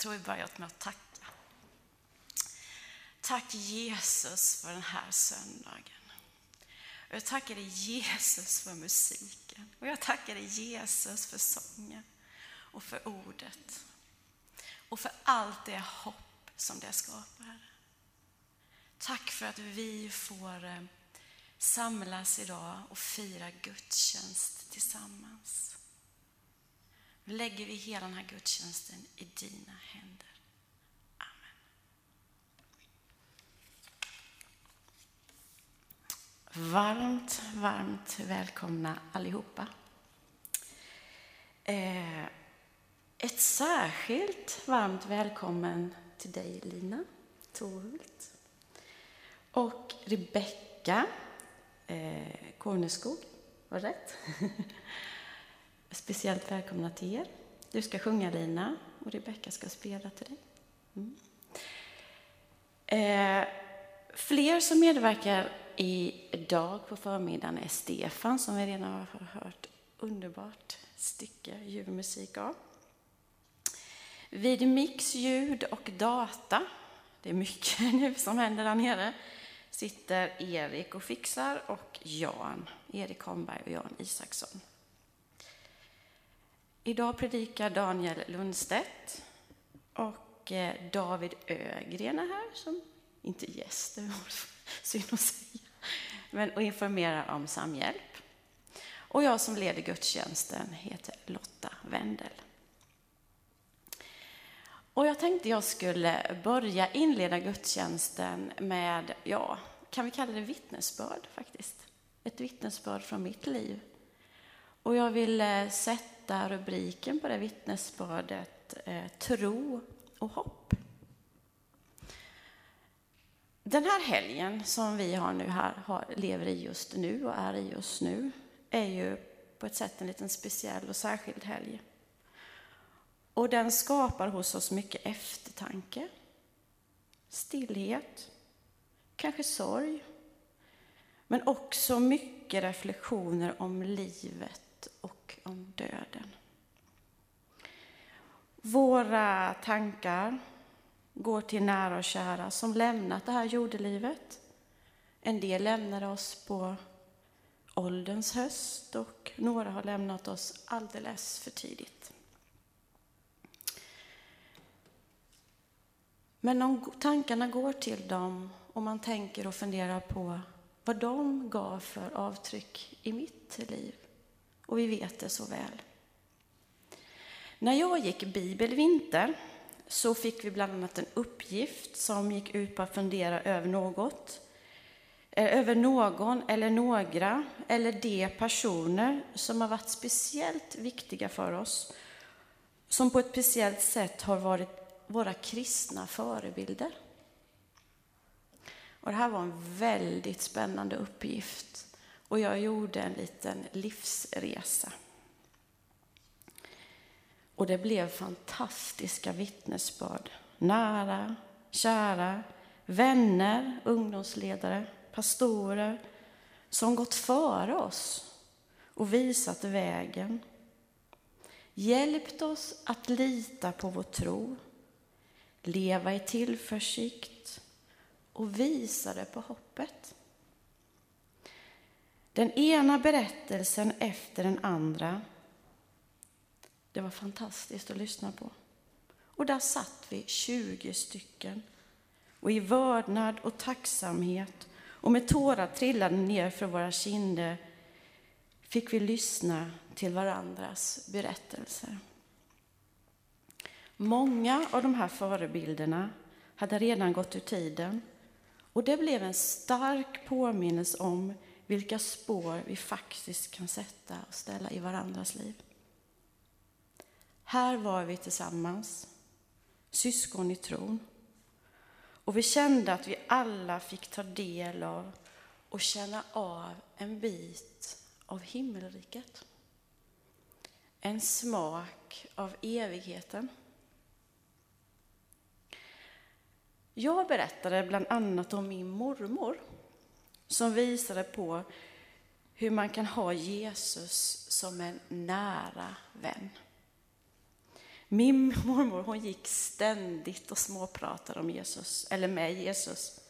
tror vi börjar med att tacka. Tack Jesus för den här söndagen. Jag tackar dig Jesus för musiken. Och jag tackar dig Jesus för sången och för ordet. Och för allt det hopp som det skapar. Tack för att vi får eh, samlas idag och fira gudstjänst tillsammans. Nu lägger vi hela den här gudstjänsten i dina händer. Amen. Varmt, varmt välkomna allihopa. Eh, ett särskilt varmt välkommen till dig Lina Torhult och Rebecka eh, Korneskog, var det rätt? Speciellt välkomna till er. Du ska sjunga Lina och Rebecka ska spela till dig. Mm. Eh, fler som medverkar idag på förmiddagen är Stefan som vi redan har hört underbart stycke ljudmusik av. Vid mix, ljud och data, det är mycket nu som händer där nere, sitter Erik och fixar och Jan, Erik Holmberg och Jan Isaksson. Idag predikar Daniel Lundstedt och eh, David Ögren är här, som inte gäst, det var synd att säga, men och informerar om samhjälp. Och jag som leder gudstjänsten heter Lotta Wendel. Och jag tänkte jag skulle börja inleda gudstjänsten med, ja, kan vi kalla det vittnesbörd faktiskt? Ett vittnesbörd från mitt liv. Och jag vill eh, sätta sätta rubriken på det vittnesbördet eh, Tro och hopp. Den här helgen som vi har nu här, har, lever i just nu och är i just nu, är ju på ett sätt en liten speciell och särskild helg. Och den skapar hos oss mycket eftertanke, stillhet, kanske sorg, men också mycket reflektioner om livet och om döden. Våra tankar går till nära och kära som lämnat det här jordelivet. En del lämnar oss på ålderns höst och några har lämnat oss alldeles för tidigt. Men om tankarna går till dem och man tänker och funderar på vad de gav för avtryck i mitt liv. Och vi vet det så väl. När jag gick bibelvinter så fick vi bland annat en uppgift som gick ut på att fundera över något, eh, över någon eller några eller de personer som har varit speciellt viktiga för oss, som på ett speciellt sätt har varit våra kristna förebilder. Och det här var en väldigt spännande uppgift och jag gjorde en liten livsresa. Och det blev fantastiska vittnesbörd. Nära, kära, vänner, ungdomsledare, pastorer som gått före oss och visat vägen. Hjälpt oss att lita på vår tro, leva i tillförsikt och visa det på hoppet. Den ena berättelsen efter den andra. Det var fantastiskt att lyssna på. Och där satt vi 20 stycken. Och i vördnad och tacksamhet och med tårar trillade ner för våra kinder fick vi lyssna till varandras berättelser. Många av de här förebilderna hade redan gått ur tiden och det blev en stark påminnelse om vilka spår vi faktiskt kan sätta och ställa i varandras liv. Här var vi tillsammans, syskon i tron. Och vi kände att vi alla fick ta del av och känna av en bit av himmelriket. En smak av evigheten. Jag berättade bland annat om min mormor som visade på hur man kan ha Jesus som en nära vän. Min mormor hon gick ständigt och småpratade om Jesus, eller med Jesus.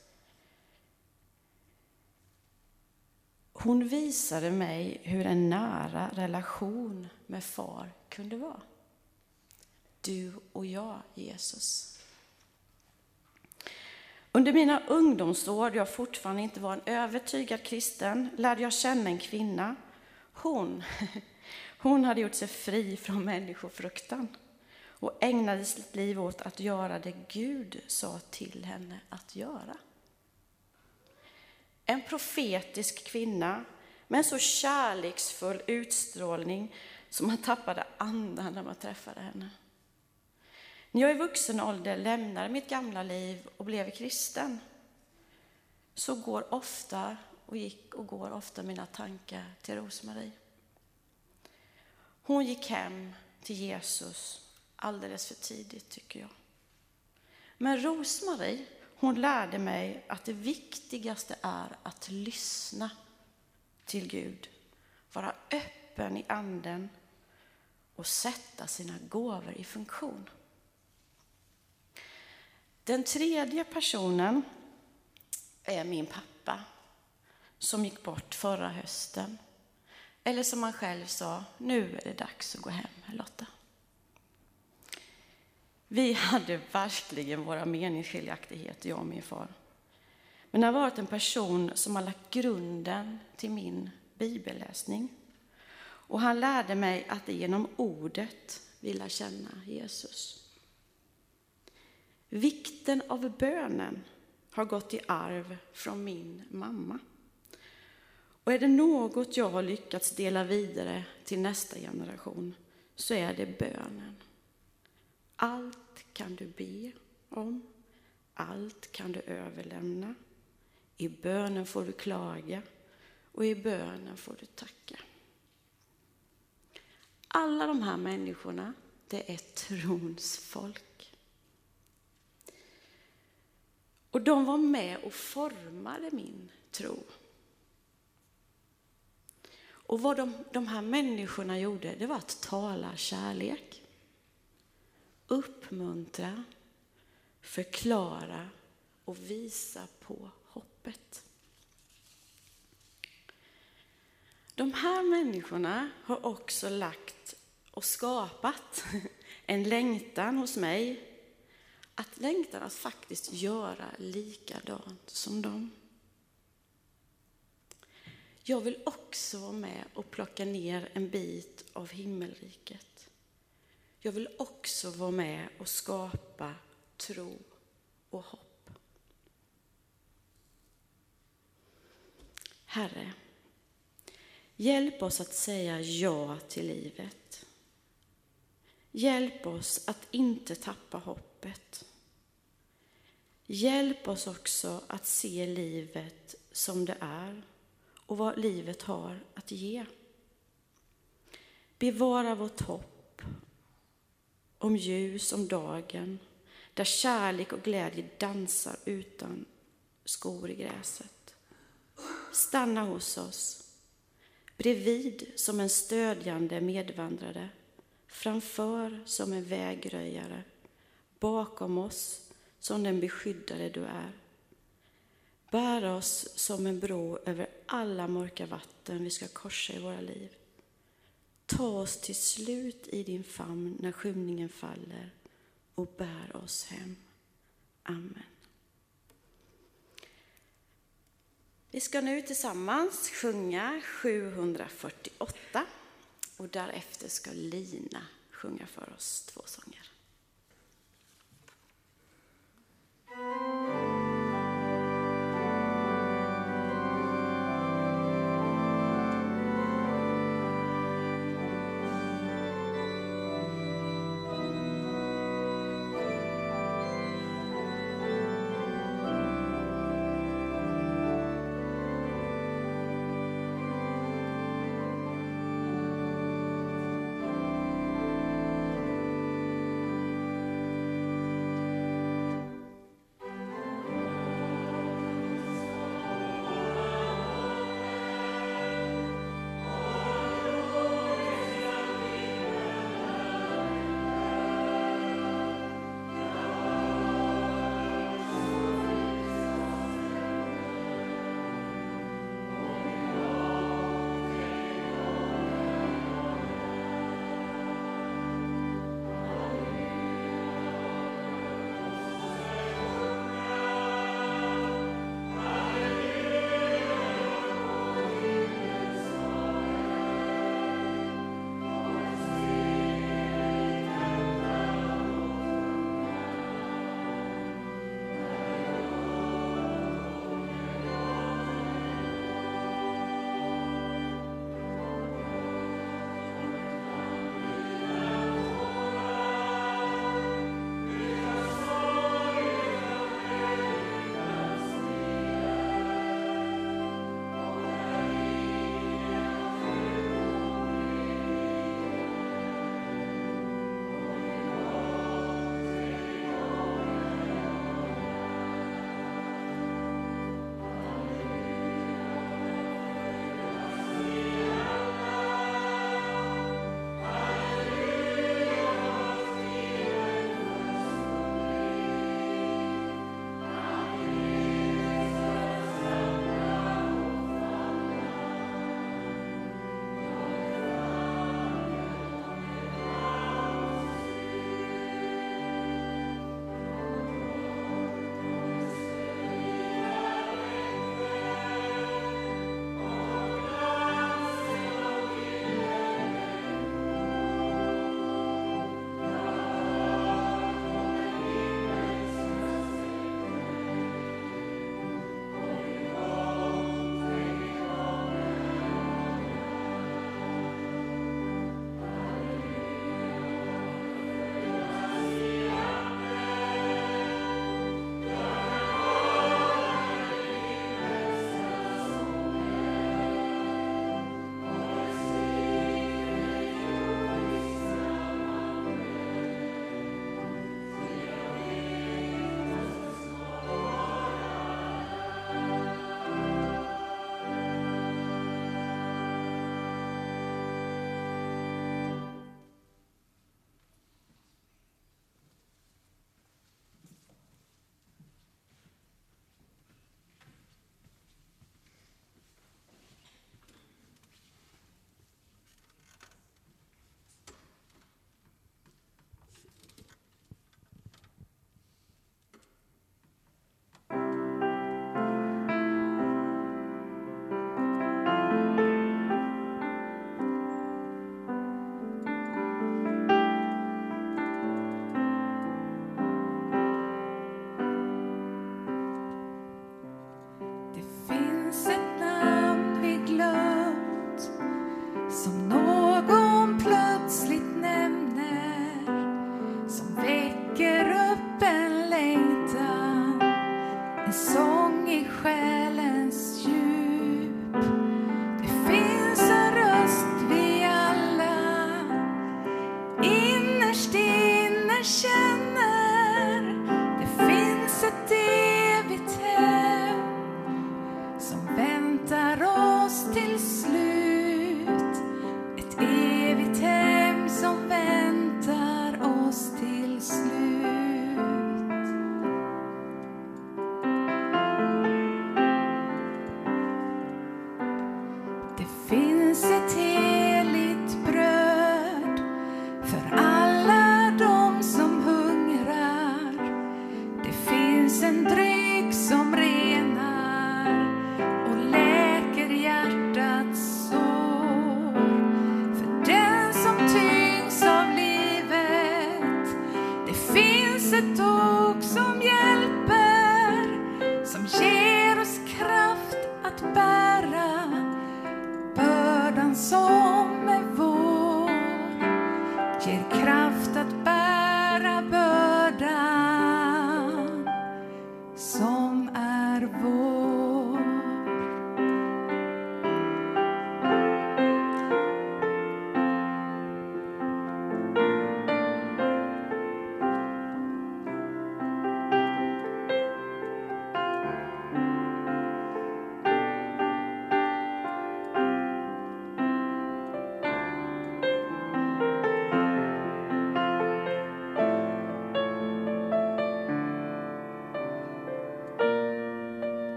Hon visade mig hur en nära relation med far kunde vara. Du och jag, Jesus. Under mina ungdomsår, då jag fortfarande inte var en övertygad kristen, lärde jag känna en kvinna. Hon, hon hade gjort sig fri från människofruktan och ägnade sitt liv åt att göra det Gud sa till henne att göra. En profetisk kvinna med en så kärleksfull utstrålning som man tappade andan när man träffade henne. När jag i vuxen ålder lämnade mitt gamla liv och blev kristen så går ofta och gick och går ofta mina tankar till Rosmarie. Hon gick hem till Jesus alldeles för tidigt tycker jag. Men Rosmarie, hon lärde mig att det viktigaste är att lyssna till Gud, vara öppen i anden och sätta sina gåvor i funktion. Den tredje personen är min pappa som gick bort förra hösten. Eller som han själv sa, nu är det dags att gå hem, Lotta. Vi hade verkligen våra meningsskiljaktigheter, jag och min far. Men han har varit en person som har lagt grunden till min bibelläsning. Och han lärde mig att det är genom ordet vi lär känna Jesus. Vikten av bönen har gått i arv från min mamma. Och är det något jag har lyckats dela vidare till nästa generation så är det bönen. Allt kan du be om, allt kan du överlämna. I bönen får du klaga och i bönen får du tacka. Alla de här människorna, det är trons folk. Och de var med och formade min tro. Och vad de, de här människorna gjorde, det var att tala kärlek uppmuntra, förklara och visa på hoppet. De här människorna har också lagt och skapat en längtan hos mig att längtan att faktiskt göra likadant som dem. Jag vill också vara med och plocka ner en bit av himmelriket. Jag vill också vara med och skapa tro och hopp. Herre, hjälp oss att säga ja till livet. Hjälp oss att inte tappa hoppet. Hjälp oss också att se livet som det är och vad livet har att ge. Bevara vårt hopp om ljus om dagen, där kärlek och glädje dansar utan skor i gräset. Stanna hos oss, bredvid som en stödjande medvandrare, framför som en vägröjare, bakom oss som den beskyddare du är. Bär oss som en bro över alla mörka vatten vi ska korsa i våra liv. Ta oss till slut i din famn när skymningen faller och bär oss hem. Amen. Vi ska nu tillsammans sjunga 748 och därefter ska Lina sjunga för oss två sånger. Música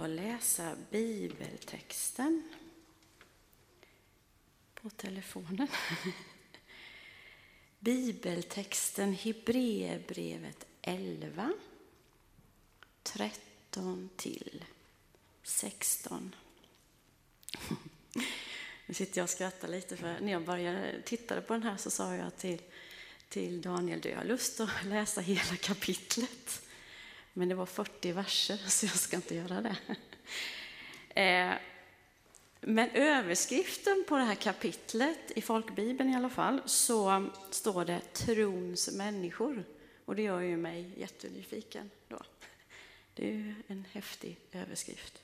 och läsa bibeltexten på telefonen. Bibeltexten Hebreerbrevet 11, 13 till 16. Nu sitter jag och skrattar lite för när jag började titta på den här så sa jag till, till Daniel, du har lust att läsa hela kapitlet. Men det var 40 verser så jag ska inte göra det. Eh, men överskriften på det här kapitlet, i folkbibeln i alla fall, så står det trons människor. Och det gör ju mig jättenyfiken då. Det är ju en häftig överskrift.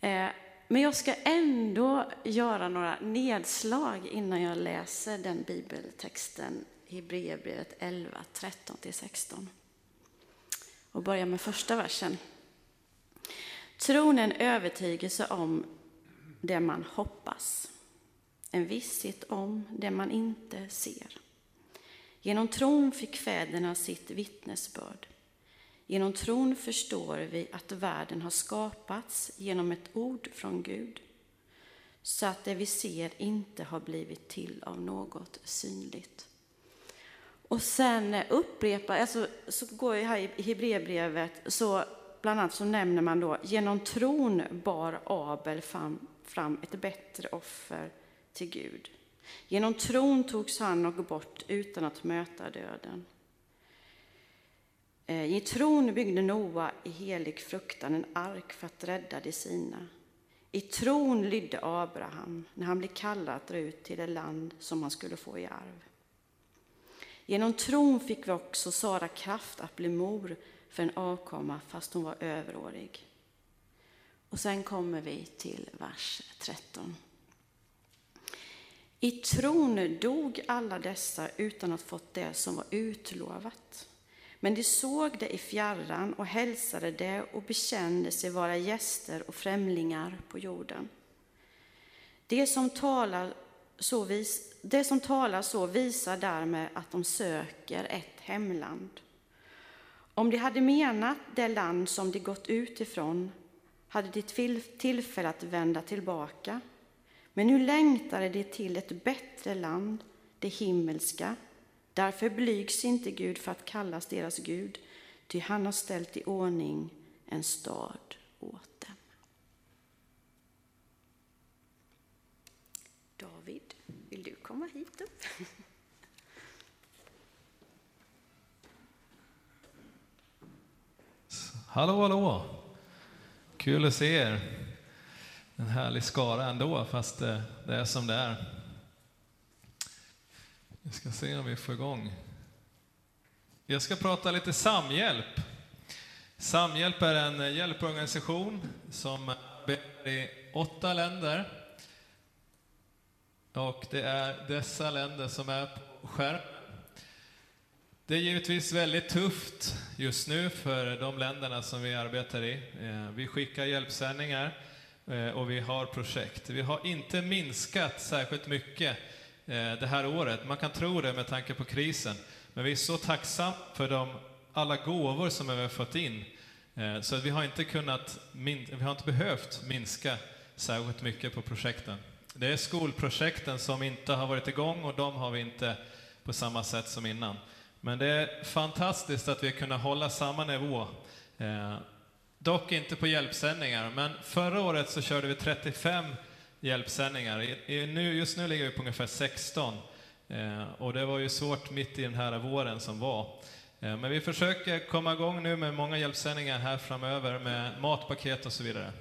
Eh, men jag ska ändå göra några nedslag innan jag läser den bibeltexten, Hebreerbrevet 11, 13-16. Och börjar med första versen. Tron är en övertygelse om det man hoppas, en visshet om det man inte ser. Genom tron fick fäderna sitt vittnesbörd. Genom tron förstår vi att världen har skapats genom ett ord från Gud, så att det vi ser inte har blivit till av något synligt. Och sen upprepar, alltså, så går jag här i Hebreerbrevet, så bland annat så nämner man då, genom tron bar Abel fram, fram ett bättre offer till Gud. Genom tron togs han och bort utan att möta döden. Eh, I tron byggde Noa i helig fruktan en ark för att rädda de sina. I tron lydde Abraham när han blev kallad att dra ut till det land som han skulle få i arv. Genom tron fick vi också Sara kraft att bli mor för en avkomma fast hon var överårig. Och sen kommer vi till vers 13. I tron dog alla dessa utan att fått det som var utlovat. Men de såg det i fjärran och hälsade det och bekände sig vara gäster och främlingar på jorden. Det som talar så, vis, det som talar så visar därmed att de söker ett hemland. Om de hade menat det land som de gått ut ifrån hade de tillfälle att vända tillbaka. Men nu längtade de till ett bättre land, det himmelska. Därför blygs inte Gud för att kallas deras Gud, ty han har ställt i ordning en stad åt dem. David, komma hit upp? Hallå, hallå! Kul att se er. En härlig skara ändå, fast det, det är som det är. Vi ska se om vi får igång. Jag ska prata lite Samhjälp. Samhjälp är en eh, hjälporganisation som arbetar i åtta länder. Och det är dessa länder som är på skärmen. Det är givetvis väldigt tufft just nu för de länderna som vi arbetar i. Eh, vi skickar hjälpsändningar eh, och vi har projekt. Vi har inte minskat särskilt mycket eh, det här året. Man kan tro det med tanke på krisen. Men vi är så tacksamma för de, alla gåvor som vi har fått in. Så vi har inte kunnat, vi har inte behövt minska särskilt mycket på projekten. Det är skolprojekten som inte har varit igång och de har vi inte på samma sätt som innan. Men det är fantastiskt att vi har kunnat hålla samma nivå. Eh, dock inte på hjälpsändningar, men förra året så körde vi 35 hjälpsändningar. I, i, nu, just nu ligger vi på ungefär 16. Eh, och det var ju svårt mitt i den här våren som var. Eh, men vi försöker komma igång nu med många hjälpsändningar här framöver med matpaket och så vidare.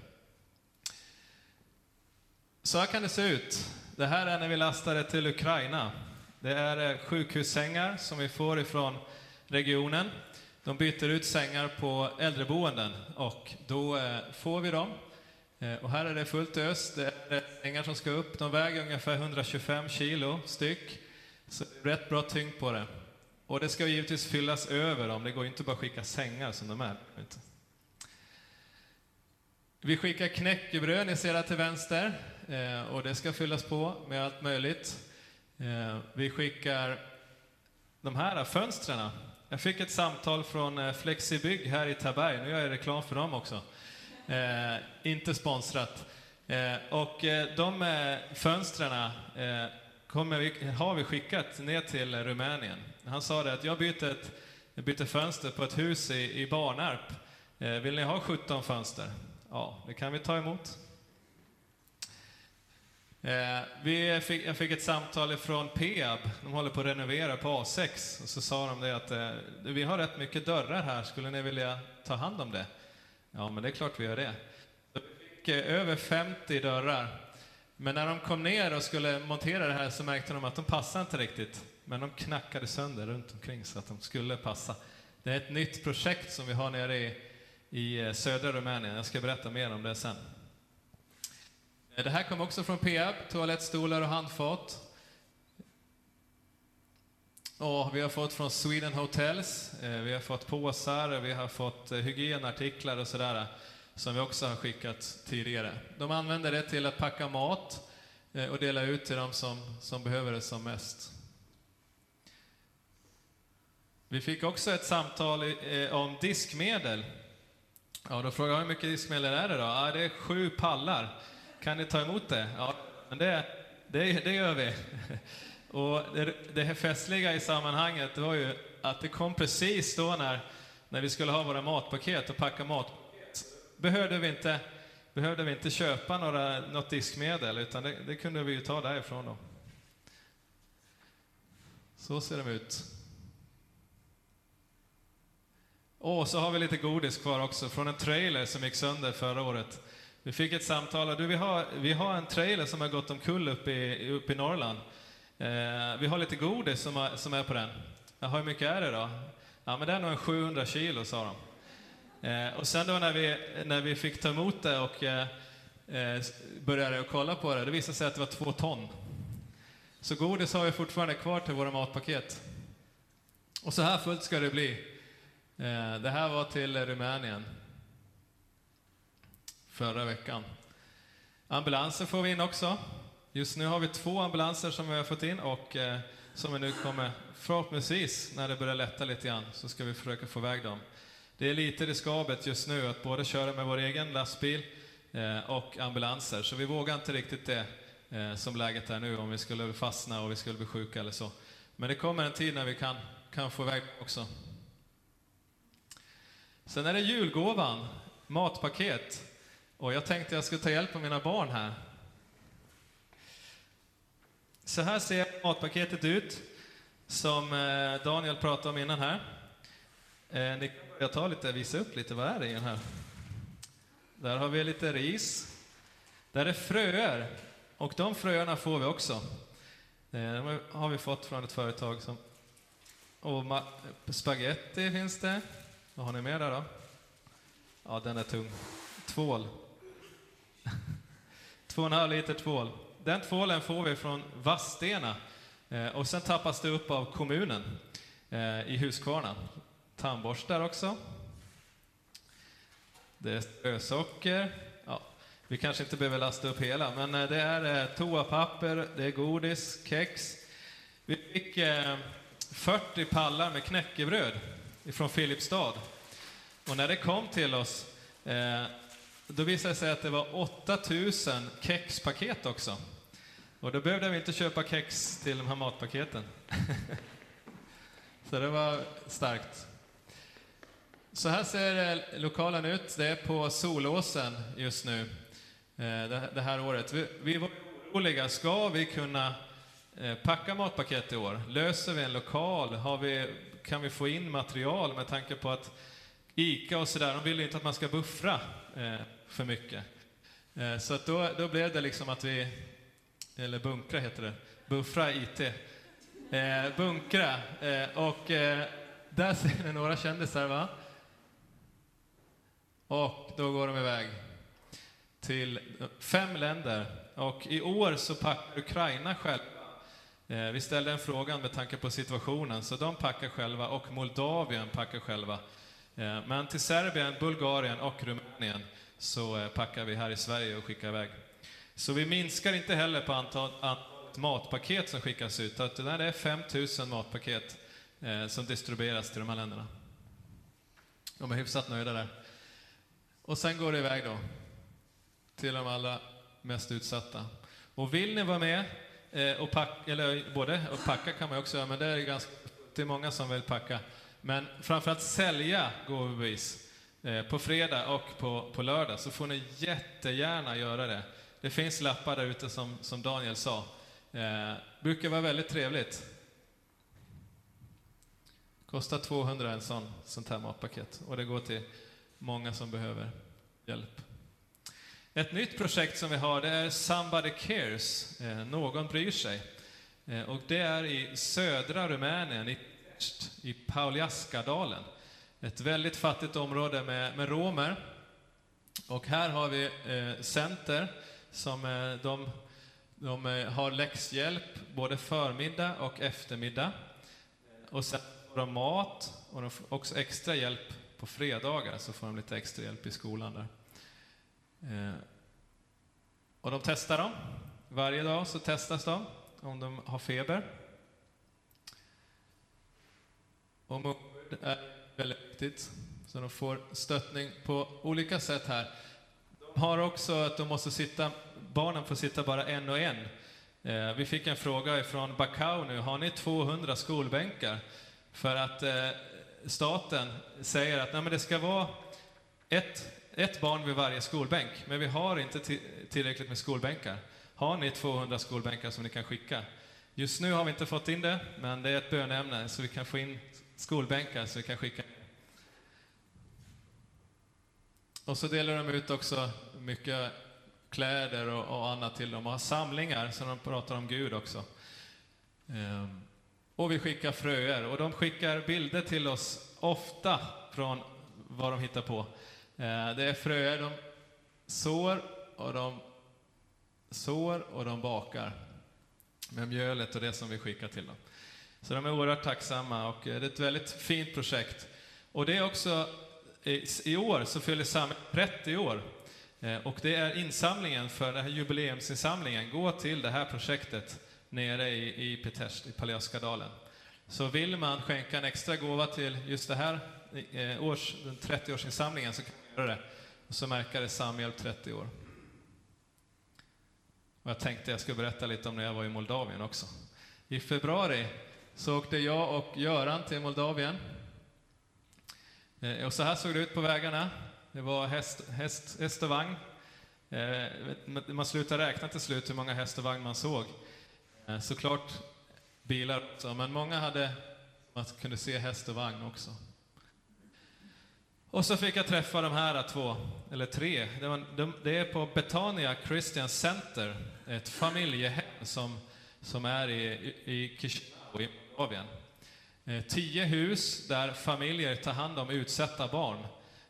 Så här kan det se ut. Det här är när vi lastade till Ukraina. Det är eh, sjukhussängar som vi får ifrån regionen. De byter ut sängar på äldreboenden och då eh, får vi dem. Eh, och här är det fullt ös. Det är sängar som ska upp. De väger ungefär 125 kilo styck. Så det är rätt bra tyngd på det. Och det ska givetvis fyllas över dem. Det går inte bara att skicka sängar som de är. Vi skickar knäckebröd, ni ser där till vänster. Eh, och det ska fyllas på med allt möjligt. Eh, vi skickar de här fönstren. Jag fick ett samtal från eh, Flexibygg här i Taberg. Nu gör jag reklam för dem också. Eh, inte sponsrat. och de fönstren vi, har vi skickat ner till Rumänien. Han sa det att jag bytte, ett, jag bytte fönster på ett hus i, i Barnarp. Eh, vill ni ha 17 fönster? Ja, det kan vi ta emot. Eh, vi fick, jag fick ett samtal från Peab, de håller på att renovera på A6. Och så sa de det att eh, vi har rätt mycket dörrar här, skulle ni vilja ta hand om det? Ja, men det är klart vi gör det. Så vi fick eh, över 50 dörrar. Men när de kom ner och skulle montera det här så märkte de att de passade inte riktigt. Men de knackade sönder runt omkring så att de skulle passa. Det är ett nytt projekt som vi har nere i, i eh, södra Rumänien. Jag ska berätta mer om det sen. Eh, det här kom också från Peab, toalettstolar och handfat. Och vi har fått från Sweden Hotels, eh, vi har fått påsar, vi har fått eh, hygienartiklar och sådär, som vi också har skickat tidigare. De använder det till att packa mat och dela ut till de som, som behöver det som mest. Vi fick också ett samtal om diskmedel. Ja, då frågade jag hur mycket diskmedel är det då? Ja, det är sju pallar. Kan ni ta emot det? Ja, men det, det, det gör vi. Och det, det här festliga i sammanhanget var ju att det kom precis då när, när vi skulle ha våra matpaket och packa matpaket. Behövde vi inte, behövde vi inte köpa några, något diskmedel, utan det, det kunde vi ju ta därifrån då. Så ser de ut. Och så har vi lite godis kvar också från en trailer som gick sönder förra året. Vi fick ett samtal, du vi har, vi har en trailer som har gått omkull uppe i, uppe i Norrland. Eh, vi har lite godis som, har, som är på den. Ja, hur mycket är det då? Ja, men det är nog en 700 kilo, sa de. Eh, och sen då när vi, när vi fick ta emot det och eh, eh, började kolla på det, det visade sig att det var två ton. Så godis har vi fortfarande kvar till våra matpaket. Och så här fullt ska det bli. Eh, det här var till Rumänien förra veckan. Ambulanser får vi in också. Just nu har vi två ambulanser som vi har fått in och eh, som vi nu kommer, förhoppningsvis, när det börjar lätta lite grann, så ska vi försöka få iväg dem. Det är lite riskabelt just nu att både köra med vår egen lastbil eh, och ambulanser, så vi vågar inte riktigt det eh, som läget är nu, om vi skulle fastna och vi skulle bli sjuka eller så. Men det kommer en tid när vi kan, kan få iväg också. Sen är det julgåvan, matpaket. Och jag tänkte jag skulle ta hjälp av mina barn här. Så här ser matpaketet ut, som eh, Daniel pratade om innan här. Eh, ni kan börja ta lite, visa upp lite, vad är det i den här? Där har vi lite ris. Där är fröer, och de fröerna får vi också. Eh, de har vi fått från ett företag som... Och spaghetti finns det. Vad har ni mer där då? Ja, den är tung. Tvål. Två och en halv liter tvål. Den tvålen får vi från Vadstena eh, och sen tappas det upp av kommunen eh, i Huskvarna. Tandborstar också. Det är strösocker. Ja, vi kanske inte behöver lasta upp hela, men eh, det är toapapper, det är godis, kex. Vi fick 40 pallar med knäckebröd ifrån Filipstad. Och när det kom till oss då visade det sig att det var 8000 kexpaket också. Och då behövde vi inte köpa kex till de här matpaketen. Så det var starkt. Så här ser lokalen ut. Det är på Solåsen just nu, eh, det här året. Vi var oroliga. Ska vi kunna eh, packa matpaket i år? Löser vi en lokal? Har vi, kan vi få in material med tanke på att ICA och sådär, de vill inte att man ska buffra eh, för mycket. Eh, så att då, då blev det liksom att vi, eller bunkra heter det, buffra IT. Eh, bunkra. Eh, och eh, där ser ni några kändisar va? Och då går de iväg till eh, fem länder. Och i år så packar Ukraina själva. Eh, vi ställde en fråga med tanke på situationen, så de packar själva och Moldavien packar själva. Eh, men till Serbien, Bulgarien och Rumänien så eh, packar vi här i Sverige och skickar iväg. Så vi minskar inte heller på antalet matpaket som skickas ut, utan det är 5000 matpaket eh, som distribueras till de här länderna. De är hyfsat nöjda där. Och sen går det iväg då till de allra mest utsatta. Och vill ni vara med och packa, eller både och packa kan man också göra, men det är ganska, det är många som vill packa. Men framförallt sälja gåvobevis eh, på fredag och på, på lördag, så får ni jättegärna göra det. Det finns lappar där ute som, som Daniel sa. Eh, brukar vara väldigt trevligt. Kostar 200 en sån, sånt här matpaket och det går till många som behöver hjälp. Ett nytt projekt som vi har det är Somebody Cares, eh, någon bryr sig. Eh, och det är i södra Rumänien, i, i Pauliaskadalen. Ett väldigt fattigt område med, med romer. Och här har vi eh, center som eh, de, de eh, har läxhjälp både förmiddag och eftermiddag. Och sen får de mat och de får också extra hjälp på fredagar, så får de lite extra hjälp i skolan där. Eh, och de testar dem. Varje dag så testas de om de har feber. Och munskydd är väldigt viktigt, så de får stöttning på olika sätt här. De har också att de måste sitta, barnen får sitta bara en och en. Eh, vi fick en fråga ifrån Bacau nu, har ni 200 skolbänkar? För att eh, staten säger att nej, men det ska vara ett ett barn vid varje skolbänk, men vi har inte tillräckligt med skolbänkar. Har ni 200 skolbänkar som ni kan skicka? Just nu har vi inte fått in det, men det är ett böneämne, så vi kan få in skolbänkar så vi kan skicka. Och så delar de ut också mycket kläder och, och annat till dem, och har samlingar så de pratar om Gud också. Ehm. Och vi skickar fröer, och de skickar bilder till oss ofta från vad de hittar på. Ehm. det är fröer de sår och de sår och de bakar med mjölet och det som vi skickar till dem. Så de är oerhört tacksamma och eh, det är ett väldigt fint projekt. Och det är också, i år så fyller samhället 30 år. Eh, och det är insamlingen för den här jubileumsinsamlingen gå till det här projektet nere i, i Pitești, i Paljaskadalen. Så vill man skänka en extra gåva till just det här eh, års, den 30-årsinsamlingen så kan man göra det. Och så märker det Samhjälp 30 år. Och jag tänkte jag skulle berätta lite om när jag var i Moldavien också. I februari så åkte jag och Göran till Moldavien. Eh, och så här såg det ut på vägarna. Det var häst, häst, häst och vagn. Eh, man slutade räkna till slut hur många häst och vagn man såg. Eh, såklart bilar också, men många hade, man kunde se häst och vagn också. Och så fick jag träffa de här två, eller tre. Det är på Betania Christian Center, ett familjehem som, som är i, i Chisinau i Moldavien. Eh, tio hus där familjer tar hand om utsatta barn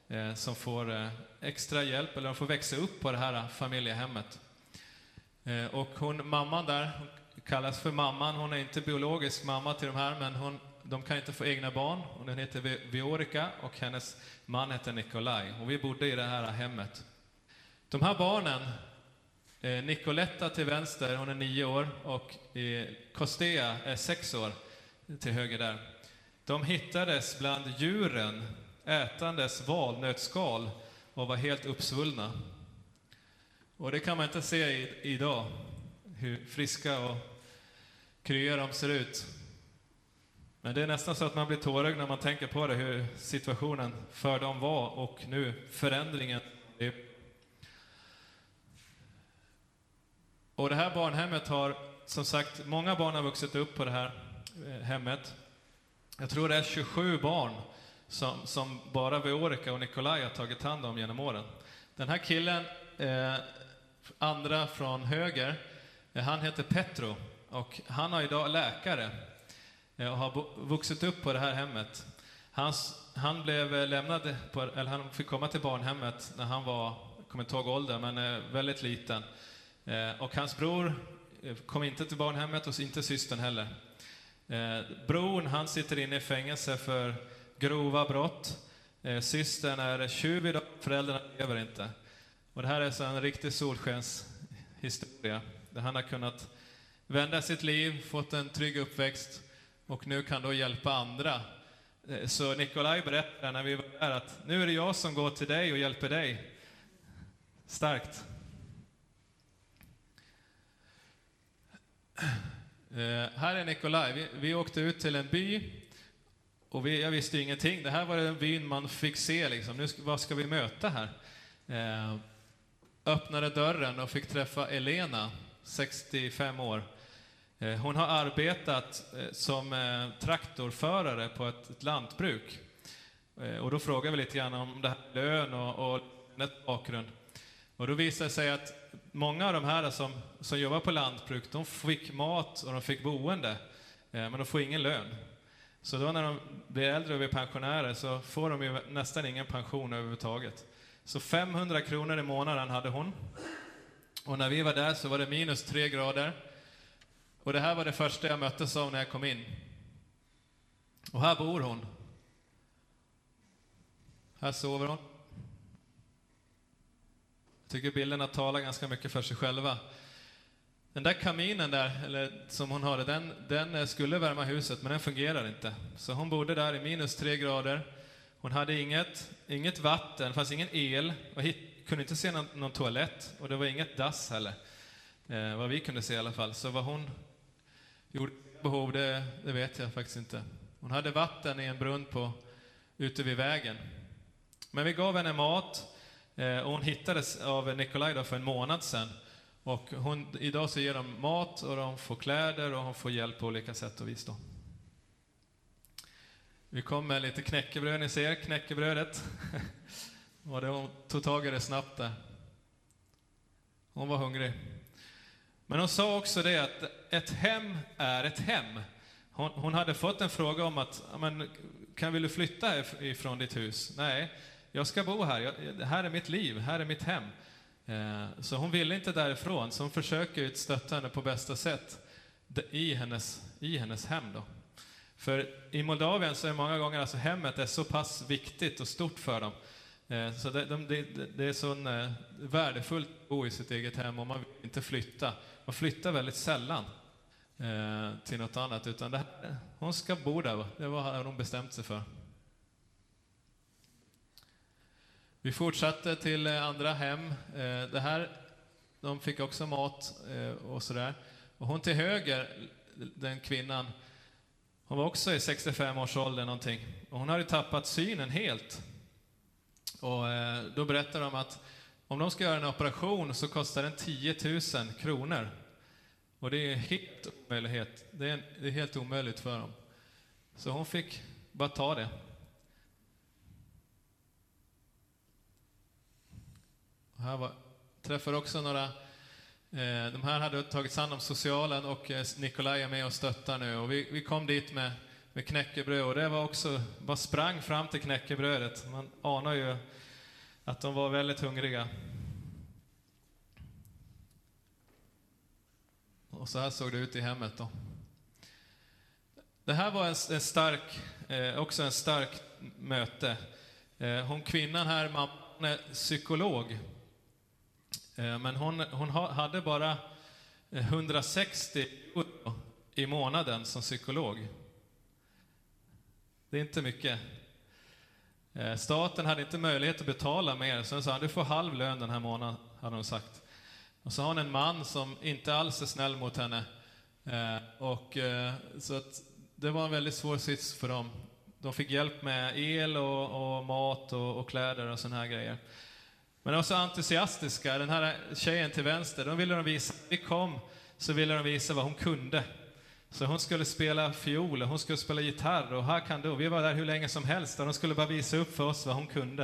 eh, som får eh, extra hjälp, eller de får växa upp på det här familjehemmet. Eh, och hon, mamman där, hon kallas för mamman, hon är inte biologisk mamma till de här, men hon de kan inte få egna barn. Hon heter Viorica och hennes man heter Nikolaj. Och vi bodde i det här hemmet. De här barnen, eh, Nicoletta till vänster, hon är nio år, och eh, Kostea är sex år till höger där. De hittades bland djuren ätandes valnötsskal och var helt uppsvullna. Och det kan man inte se i, idag, hur friska och krya de ser ut. Men det är nästan så att man blir tårögd när man tänker på det, hur situationen för dem var och nu förändringen. Och det här barnhemmet har, som sagt, många barn har vuxit upp på det här Eh, hemmet. Jag tror det är 27 barn som, som bara Veorica och Nikolaj har tagit hand om genom åren. Den här killen, eh, andra från höger, eh, han heter Petro och han har idag läkare eh, och har vuxit upp på det här hemmet. Hans, han blev eh, lämnad, på, eller han fick komma till barnhemmet när han var, jag kommer inte ihåg åldern, men eh, väldigt liten. Eh, och hans bror kom inte till barnhemmet och inte systern heller. Eh, bron, han sitter inne i fängelse för grova brott. Eh, systern är tjuv idag, föräldrarna lever inte. Och det här är så en riktig solskenshistoria, där han har kunnat vända sitt liv, fått en trygg uppväxt och nu kan då hjälpa andra. Eh, så Nikolaj berättade när vi var där att nu är det jag som går till dig och hjälper dig. Starkt. Eh, här är Nikolaj. Vi, vi åkte ut till en by och vi, jag visste ingenting. Det här var den byn man fick se. Liksom. Nu, vad ska vi möta här? Eh, öppnade dörren och fick träffa Elena, 65 år. Eh, hon har arbetat eh, som eh, traktorförare på ett, ett lantbruk. Eh, och då frågade vi lite grann om det här lön och, och bakgrund. Och då visade det sig att många av de här som, som jobbar på lantbruk, de fick mat och de fick boende, eh, men de får ingen lön. Så då när de blir äldre och blir pensionärer så får de ju nästan ingen pension överhuvudtaget. Så 500 kronor i månaden hade hon. Och när vi var där så var det minus tre grader. Och det här var det första jag möttes av när jag kom in. Och här bor hon. Här sover hon. Jag tycker bilderna talar ganska mycket för sig själva. Den där kaminen där, eller som hon hade, den, den eh, skulle värma huset, men den fungerar inte. Så hon bodde där i minus tre grader. Hon hade inget, inget vatten, det fanns ingen el, och hit, kunde inte se någon, någon toalett, och det var inget dass heller. Eh, vad vi kunde se i alla fall. Så vad hon gjorde behov, det, det vet jag faktiskt inte. Hon hade vatten i en brunn på, ute vid vägen. Men vi gav henne mat, Eh, och hon hittades av Nikolaj för en månad sedan. Och hon, idag så ger de mat och de får kläder och hon får hjälp på olika sätt och vis. Då. Vi kom med lite knäckebröd, ni ser knäckebrödet. och det, hon tog tag i det snabbt där. Hon var hungrig. Men hon sa också det att ett hem är ett hem. Hon, hon hade fått en fråga om att, men, kan vill du flytta ifrån ditt hus? Nej, jag ska bo här. Jag, här är mitt liv, här är mitt hem. Eh, så hon ville inte därifrån, så hon försöker stötta henne på bästa sätt i hennes, i hennes hem. Då. För i Moldavien så är många gånger alltså hemmet är så pass viktigt och stort för dem. Eh, så det, det, det är så eh, värdefullt att bo i sitt eget hem och man vill inte flytta. Man flyttar väldigt sällan eh, till något annat, utan det, hon ska bo där. Det var hon bestämt sig för. Vi fortsatte till eh, andra hem. Eh, det här, de fick också mat eh, och sådär. Och hon till höger, den kvinnan, hon var också i 65 års ålder någonting. Och hon hade tappat synen helt. Och då berättade de att om de ska göra en operation så kostar den 10 000 kronor. Och det är helt omöjlighet. Det är, det är helt omöjligt för dem. Så hon fick bara ta det. Här var, träffar också några, eh, de här hade tagit hand om socialen och eh, Nikolaj är med och stöttar nu. Och vi, vi kom dit med, med knäckebröd och det var också, bara sprang fram till knäckebrödet. Man anar ju att de var väldigt hungriga. Och så här såg det ut i hemmet då. Det här var en, en stark, eh, också en stark möte. Eh, hon kvinnan här, mamman är psykolog. Eh, men hon, hon hade bara eh, 160 euro i månaden som psykolog. Det är inte mycket. Eh, staten hade inte möjlighet att betala mer, så hon sa du får halv lön den här månaden, hade hon sagt. Och så har hon en man som inte alls är snäll mot henne. Och, så att det var en väldigt svår sits för dem. De fick hjälp med el och, och mat och, och, kläder och såna här grejer. Men de var så entusiastiska. Den här tjejen till vänster, de ville de visa, vi kom, så ville de visa vad hon kunde. Så hon skulle spela fiol, hon skulle spela gitarr och här kan du. Vi var där hur länge som helst och de skulle bara visa upp för oss vad hon kunde.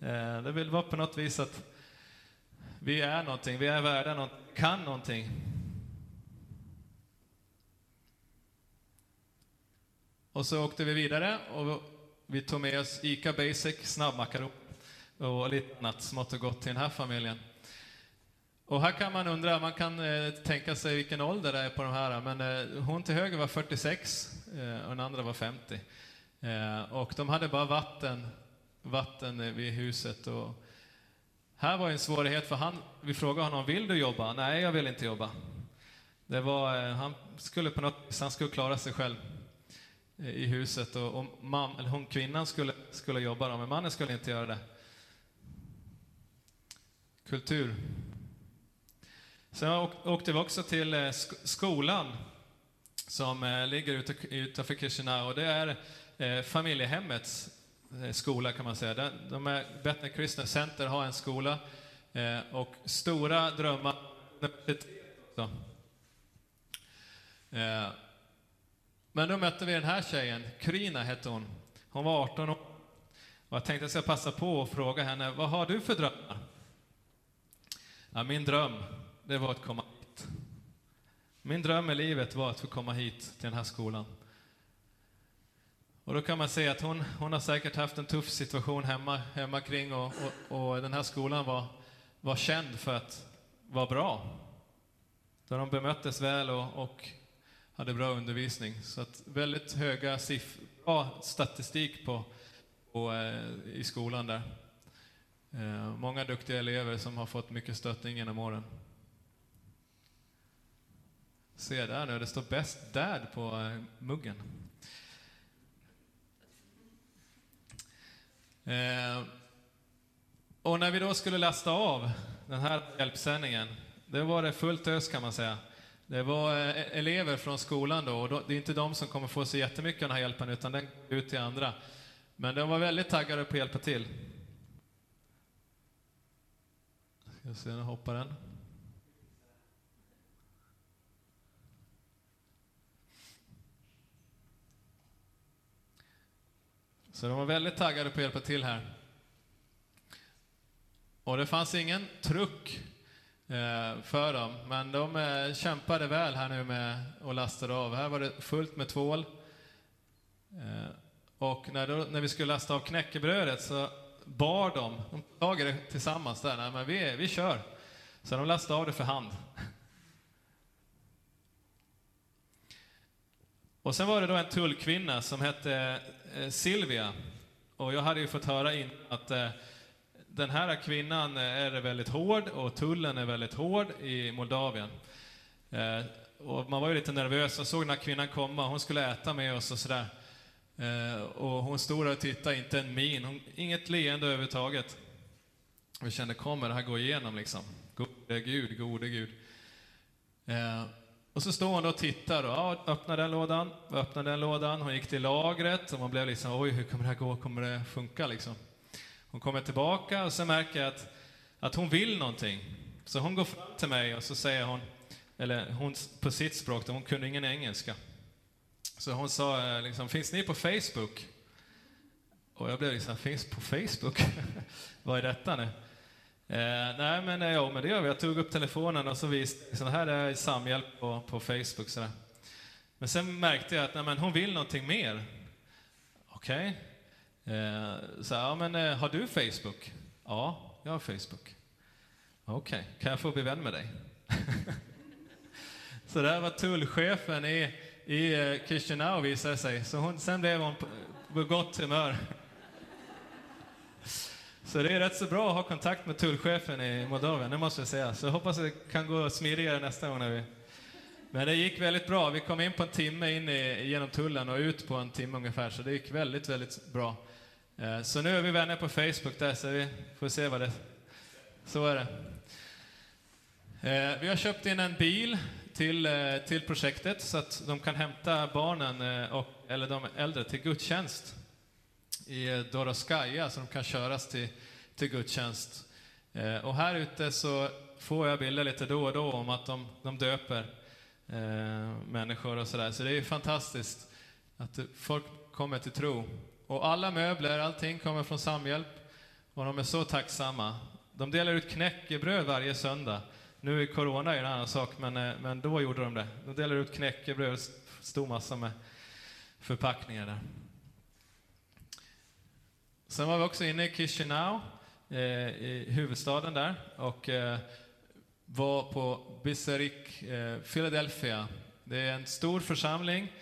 Eh, det var på något vis att vi är någonting, vi är värda någonting, kan någonting. Och så åkte vi vidare och vi tog med oss ICA Basic snabbmakaron och lite annat smått och gott till den här familjen. Och här kan man undra, man kan eh, tänka sig vilken ålder det är på de här, men eh, hon till höger var 46 eh, och den andra var 50. Eh, och de hade bara vatten, vatten vid huset. Och här var en svårighet, för han, vi frågade honom, vill du jobba? Nej, jag vill inte jobba. Det var, eh, han skulle på något han skulle klara sig själv eh, i huset och, och mam, eller hon, kvinnan skulle, skulle jobba, då, men mannen skulle inte göra det kultur. Sen åkte vi också till eh, skolan som eh, ligger utanför Chisinau och det är eh, familjehemmets skola kan man säga. De är, Bethany Christian Center har en skola och stora drömmar Men då mötte vi den här tjejen, Krina hette hon. Hon var 18 år. Och jag tänkte att jag ska passa på att fråga henne, vad har du för drömmar? Ja, min dröm, det var att komma hit. Min dröm i livet var att få komma hit till den här skolan. Och då kan man se att hon, hon har säkert haft en tuff situation hemma, hemma kring och, och, och den här skolan var, var känd för att vara bra. Där de bemöttes väl och, och hade bra undervisning. Så att väldigt höga siffror, bra statistik på, på, eh, i skolan där. Eh, många duktiga elever som har fått mycket stöttning genom åren. Se där nu, det står Best Dad på eh, muggen. Eh, och när vi då skulle lasta av den här hjälpsändningen, det var det fullt ös kan man säga. Det var eh, elever från skolan då, och det är inte de som kommer få så jättemycket av den här hjälpen, utan den går ut till andra. Men de var väldigt taggade på att hjälpa till. Ska se, nu hoppar den. Så de var väldigt taggade på att hjälpa till här. Och det fanns ingen truck eh, för dem, men de eh, kämpade väl här nu med och lastade av. Här var det fullt med tvål. Eh, och när, då, när vi skulle lasta av knäckebrödet så bar dem. de tog det tillsammans där, nej men vi, vi kör. Så de lastade av det för hand. Och sen var det då en tullkvinna som hette eh, Silvia. Och jag hade ju fått höra in att eh, den här kvinnan eh, är väldigt hård och tullen är väldigt hård i Moldavien. Och man var ju lite nervös och såg den här kvinnan komma, hon skulle äta med oss och sådär. Eh, och hon stod där och tittade, inte en min, hon, inget leende överhuvudtaget. Vi kände, kommer det här gå igenom liksom? Gode Gud, gode Gud. Eh, och så står hon och tittar och ja, öppnar den lådan, öppnar den lådan. Hon gick till lagret och man blev liksom, oj, hur kommer det här gå? Kommer det funka liksom? Hon kommer tillbaka och så märker jag att, att hon vill någonting. Så hon går fram till mig och så säger hon, eller hon på sitt språk, hon kunde ingen engelska. Så hon sa eh, liksom, finns ni på Facebook? Och jag blev liksom, finns på Facebook? Vad är detta nu? Eh, nej, men eh, ja, men det gör vi. Jag tog upp telefonen och så visade så här är Samhjälp på, på Facebook. Så där. Men sen märkte jag att nej, men hon vill någonting mer. Okej. Okay. Eh, så ja, men eh, har du Facebook? Ja, jag har Facebook. Okej, okay. kan jag få bli vän med dig? så där var tullchefen i i eh, Chisinau visade sig. Så hon, sen blev hon på, gott humör. Så det är rätt så bra att ha kontakt med tullchefen i Moldavien, det måste jag säga. Så jag hoppas det kan gå smidigare nästa gång. När vi... Men det gick väldigt bra. Vi kom in på en timme in i, genom tullen och ut på en timme ungefär, så det gick väldigt, väldigt bra. Eh, så nu är vi vänner på Facebook där, så vi får se vad det... Så är det. Eh, vi har köpt in en bil till, eh, till projektet så att de kan hämta barnen, eh, och, eller de äldre, till gudstjänst i eh, Doroskaja, så de kan köras till, till gudstjänst. Och här ute så får jag bilder lite då och då om att de, de döper eh, människor och sådär. Så det är ju fantastiskt att folk kommer till tro. Och alla möbler, allting kommer från Samhjälp och de är så tacksamma. De delar ut knäckebröd varje söndag nu är corona en annan sak, men, eh, men då gjorde de det. De delade ut knäckebröd, stor massa med förpackningar där. Sen var vi också inne i Chisinau, eh, i huvudstaden där, och eh, var på Biserik, eh, Philadelphia. Det är en stor församling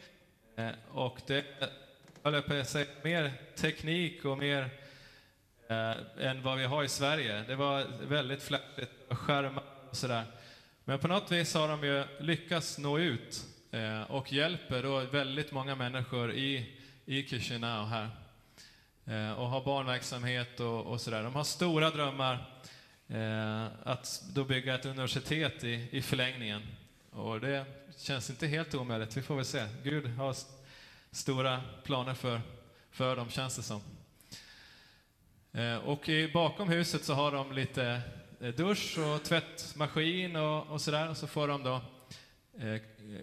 eh, och det håller på mer teknik och mer eh, än vad vi har i Sverige. Det var väldigt fläckigt, skärmar sådär. Men på något vis har de ju lyckats nå ut eh, och hjälper då väldigt många människor i, i Chisinau här. Eh, och har barnverksamhet och, och sådär. De har stora drömmar eh, att då bygga ett universitet i, i förlängningen. Och det känns inte helt omöjligt, vi får väl se. Gud har stora planer för, för dem, känns det som. Eh, och i, bakom huset så har de lite Eh, dusch och tvättmaskin och, och sådär. Och så får de då eh,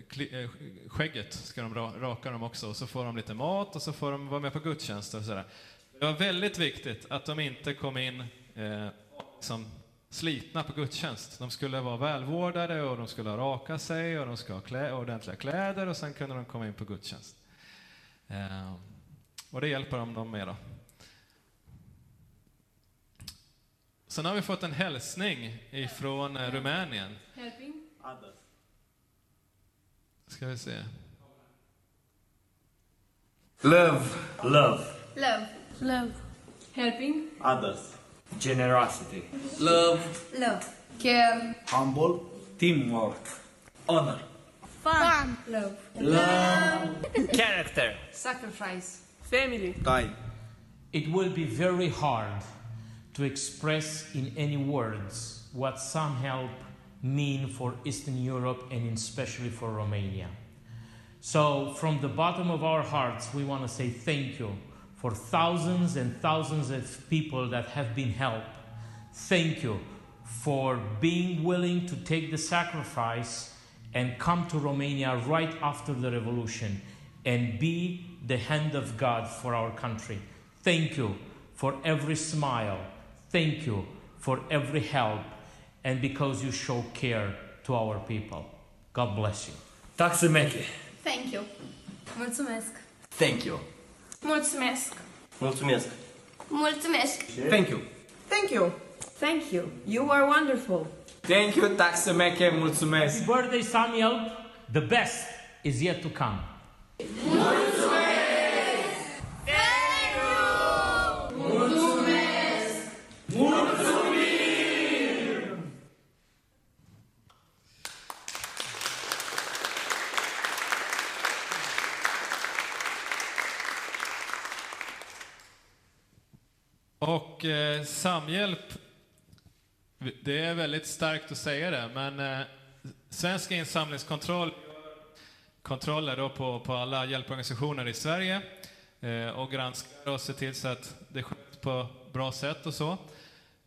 kli, eh, skägget ska de raka dem också. Och så får de lite mat och så får de vara med på gudstjänster och sådär. Det var väldigt viktigt att de inte kom in eh, som slitna på gudstjänst. De skulle vara välvårdade och de skulle raka sig och de skulle ha klä, ordentliga kläder och sen kunde de komma in på gudstjänst. Eh, och det hjälper de dem med då. Sen har vi fått en hälsning ifrån eh, Rumänien. Helping. Ska vi se. Love. Love. Love. Love. Helping. Others. Generosity. Love. Love. Care. Humble. Teamwork. Honor. Fun. Love. Character. Sacrifice. Family. Time. It will be very hard to express in any words what some help mean for Eastern Europe and especially for Romania. So, from the bottom of our hearts, we want to say thank you for thousands and thousands of people that have been helped. Thank you for being willing to take the sacrifice and come to Romania right after the revolution and be the hand of God for our country. Thank you for every smile. Thank you for every help and because you show care to our people. God bless you. Tack så mycket. Thank you. Mulțumesc. Thank you. Mulțumesc. Mulțumesc. Mulțumesc. Thank you. Thank you. Thank you. You are wonderful. Thank you, tack så mycket, mulțumesc. Happy birthday, Samuel. The best is yet to come. Och eh, Samhjälp, det är väldigt starkt att säga det, men eh, Svensk insamlingskontroll kontroller då på, på alla hjälporganisationer i Sverige eh, och granskar och ser till så att det sköts på bra sätt och så.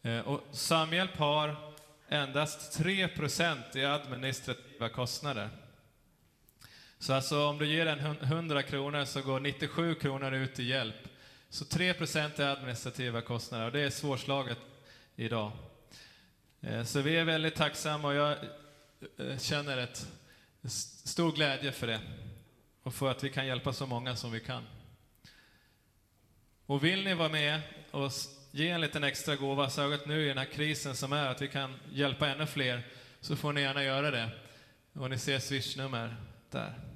Eh, och Samhjälp har endast 3% i administrativa kostnader. Så alltså om du ger en 100 kronor så går 97 kronor ut i hjälp. Så 3% är administrativa kostnader och det är svårslaget idag. Eh, så vi är väldigt tacksamma och jag eh, känner ett stor glädje för det och för att vi kan hjälpa så många som vi kan. Och vill ni vara med och ge en liten extra gåva, särskilt nu i den här krisen som är, att vi kan hjälpa ännu fler, så får ni gärna göra det. Och ni ser swishnummer där.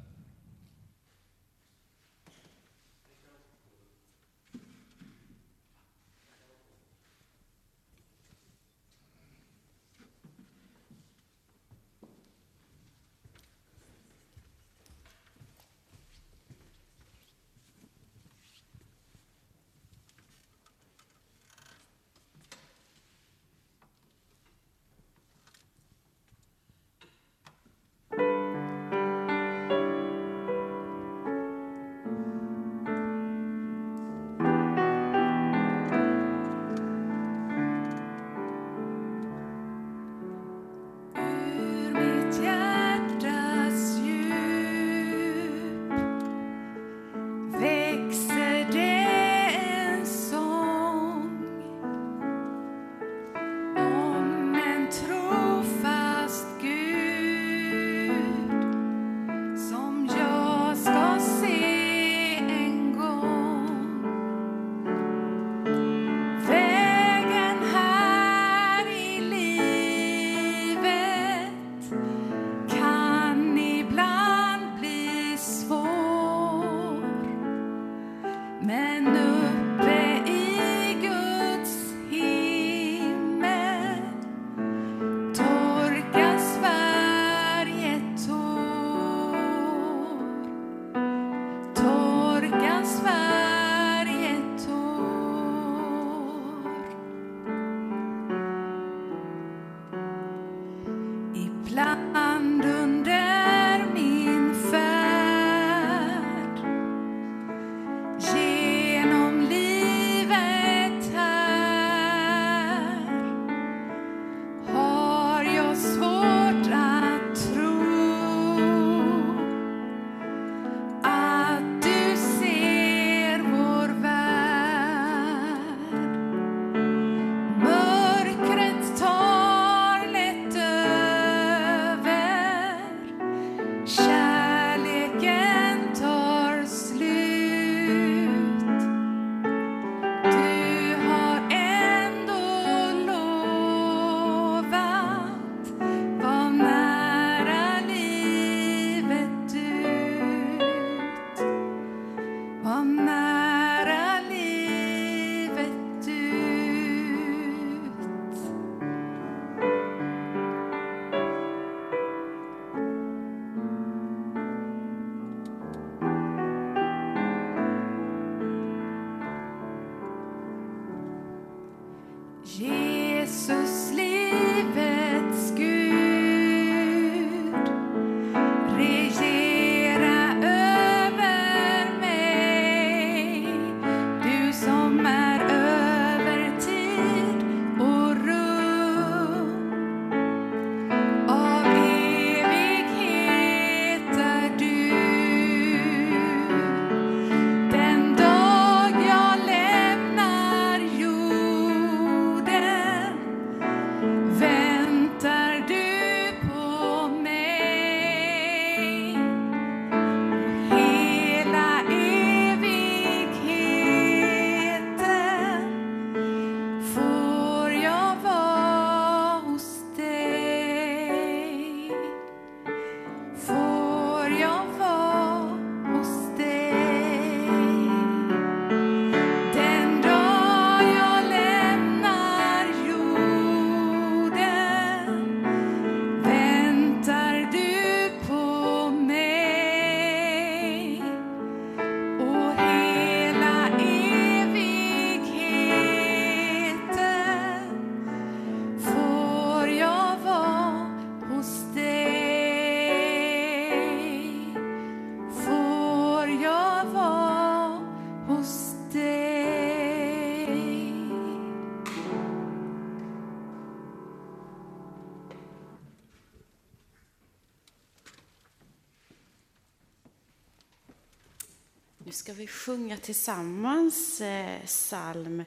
Ska vi sjunga tillsammans eh, psalm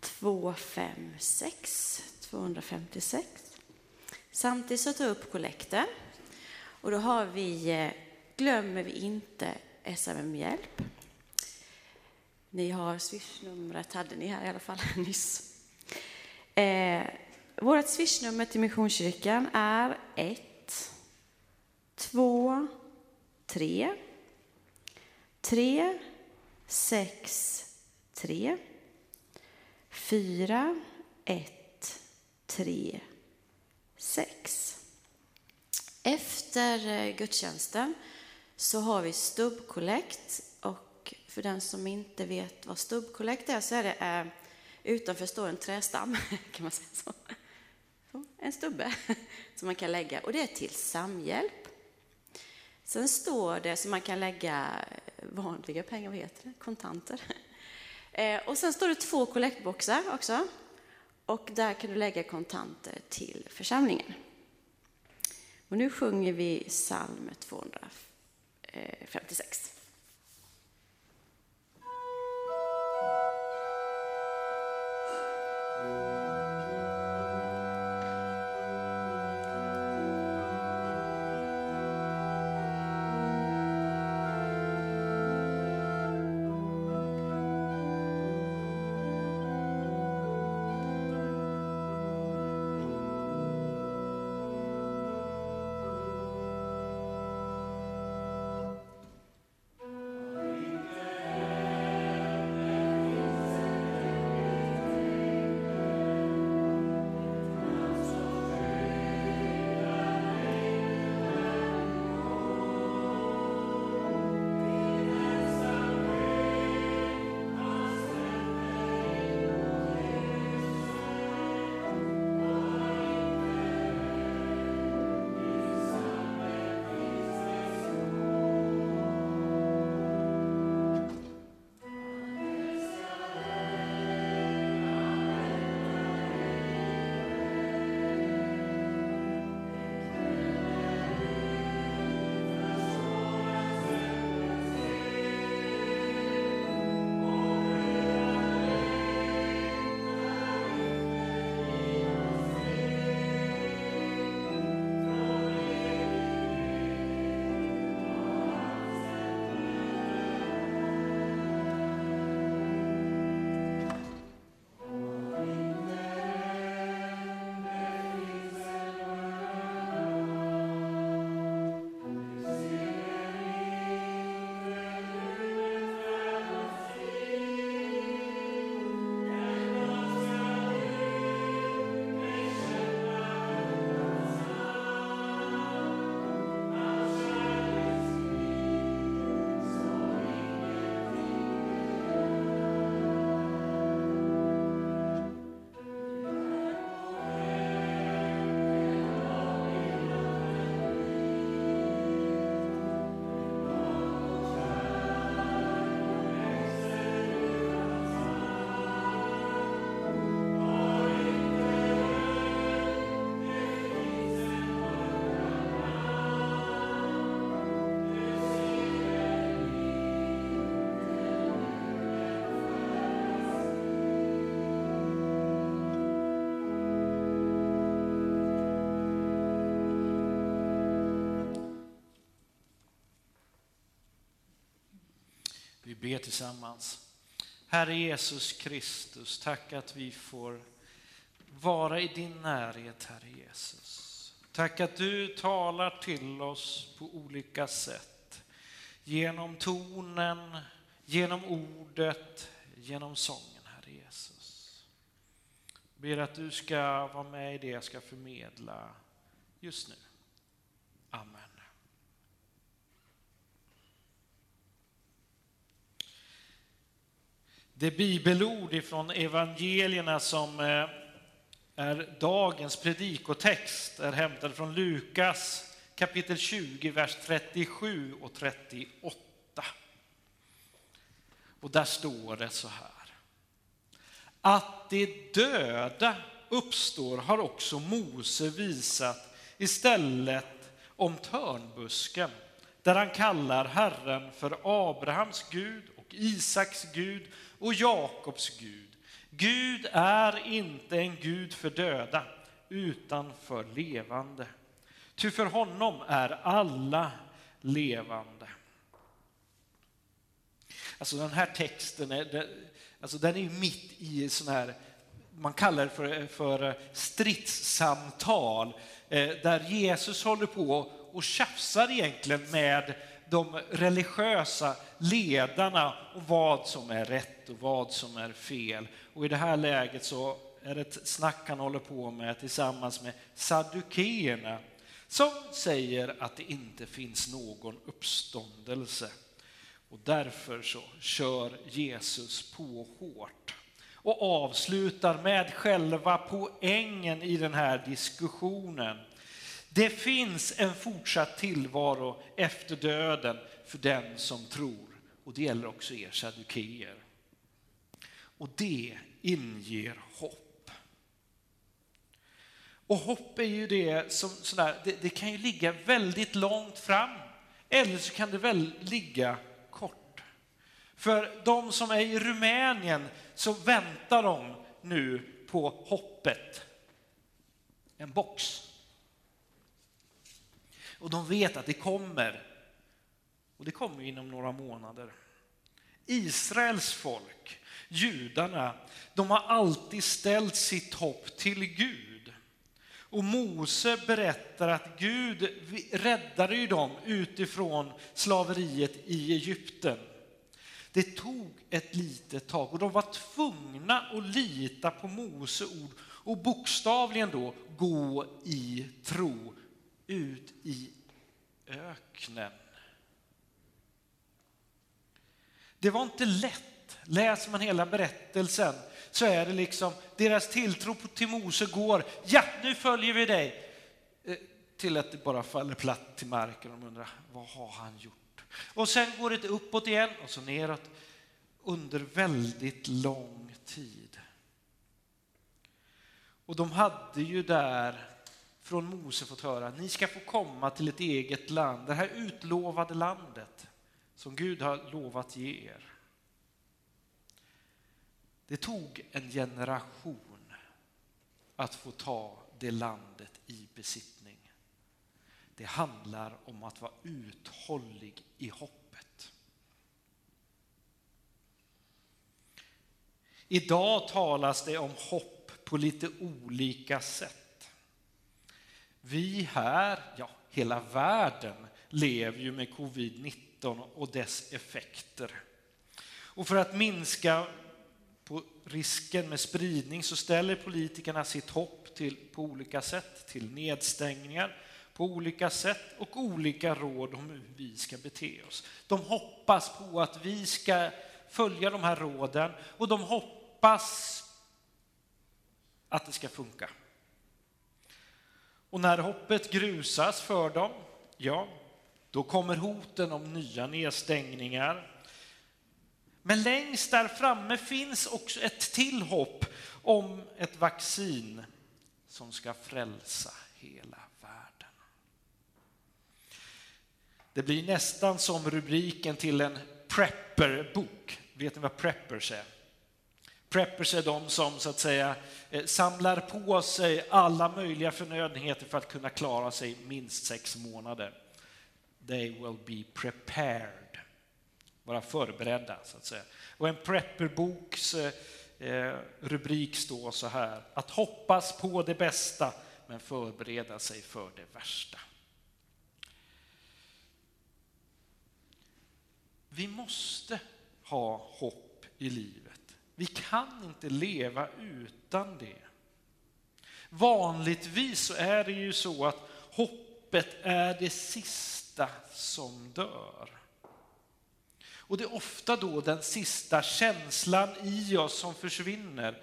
256, 256. Samtidigt så tar jag upp kollekten. Och då har vi, eh, glömmer vi inte SMM-hjälp. Ni har swishnumret, hade ni här i alla fall nyss. Eh, vårt swishnummer till Missionskyrkan är 1, 2, 3, 3, 6, 3, 4, 1, 3, 6. Efter eh, gudstjänsten så har vi stubbkollekt och för den som inte vet vad stubbkollekt är så är det eh, utanför står en trästam, kan man säga så. så en stubbe som man kan lägga och det är till samhjälp. Sen står det så man kan lägga vanliga pengar, vad heter det, kontanter. Eh, och sen står det två kollektboxar också. Och där kan du lägga kontanter till församlingen. Och nu sjunger vi psalm 256. ber tillsammans. Herre Jesus Kristus, tack att vi får vara i din närhet, Herre Jesus. Tack att du talar till oss på olika sätt. Genom tonen, genom ordet, genom sången, Herre Jesus. Jag Ber att du ska vara med i det jag ska förmedla just nu. Amen. Det bibelord ifrån evangelierna som eh, är dagens predikotext är hämtad från Lukas kapitel 20, vers 37 och 38. Och där står det så här. Att de döda uppstår har också Mose visat istället om törnbusken, där han kallar Herren för Abrahams Gud och Isaks Gud och Jakobs Gud. Gud är inte en Gud för döda, utan för levande. Ty för honom är alla levande. Alltså den här texten är, alltså den är mitt i sån här, man kallar det för, för stridssamtal, eh, där Jesus håller på och tjafsar egentligen med de religiösa ledarna och vad som är rätt och vad som är fel. Och i det här läget så är det ett snack han håller på med tillsammans med saddukeerna som säger att det inte finns någon uppståndelse. Och därför så kör Jesus på hårt och avslutar med själva poängen i den här diskussionen. Det finns en fortsatt tillvaro efter döden för den som tror. Och det gäller också er sadukeer. Och det inger hopp. Och hopp är ju det som sådär, det, det kan ju ligga väldigt långt fram. Eller så kan det väl ligga kort. För de som är i Rumänien så väntar de nu på hoppet. En box och de vet att det kommer. Och det kommer inom några månader. Israels folk, judarna, de har alltid ställt sitt hopp till Gud. Och Mose berättar att Gud räddade ju dem utifrån slaveriet i Egypten. Det tog ett litet tag och de var tvungna att lita på Mose ord och bokstavligen då gå i tro ut i öknen. Det var inte lätt. Läser man hela berättelsen så är det liksom deras tilltro till Mose går, ja nu följer vi dig, eh, till att det bara faller platt till marken och de undrar vad har han gjort? Och sen går det uppåt igen och så neråt under väldigt lång tid. Och de hade ju där från Mose fått höra, ni ska få komma till ett eget land, det här utlovade landet som Gud har lovat ge er. Det tog en generation att få ta det landet i besittning. Det handlar om att vara uthållig i hoppet. Idag talas det om hopp på lite olika sätt. Vi här, ja hela världen, lever ju med covid-19 och dess effekter. Och för att minska på risken med spridning så ställer politikerna sitt hopp till, på olika sätt till nedstängningar på olika sätt och olika råd om hur vi ska bete oss. De hoppas på att vi ska följa de här råden och de hoppas att det ska funka. Och när hoppet grusas för dem, ja, då kommer hoten om nya nedstängningar. Men längst där framme finns också ett till hopp om ett vaccin som ska frälsa hela världen. Det blir nästan som rubriken till en prepper-bok. Vet ni vad preppers är? Preppers är de som så att säga eh, samlar på sig alla möjliga förnödenheter för att kunna klara sig minst sex månader. They will be prepared. vara förberedda så att säga. Och en prepperboks eh, eh, rubrik står så här, att hoppas på det bästa men förbereda sig för det värsta. Vi måste ha hopp i livet. Vi kan inte leva utan det. Vanligtvis så är det ju så att hoppet är det sista som dör. Och det är ofta då den sista känslan i oss som försvinner.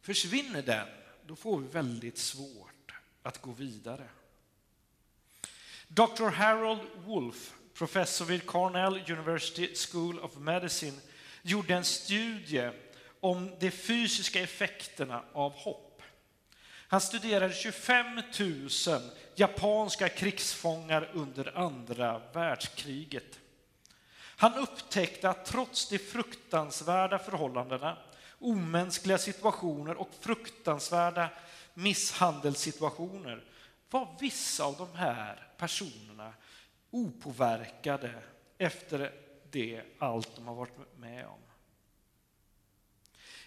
Försvinner den, då får vi väldigt svårt att gå vidare. Dr. Harold Wolf, professor vid Cornell University School of Medicine, gjorde en studie om de fysiska effekterna av hopp. Han studerade 25 000 japanska krigsfångar under andra världskriget. Han upptäckte att trots de fruktansvärda förhållandena, omänskliga situationer och fruktansvärda misshandelssituationer var vissa av de här personerna opåverkade efter det allt de har varit med om.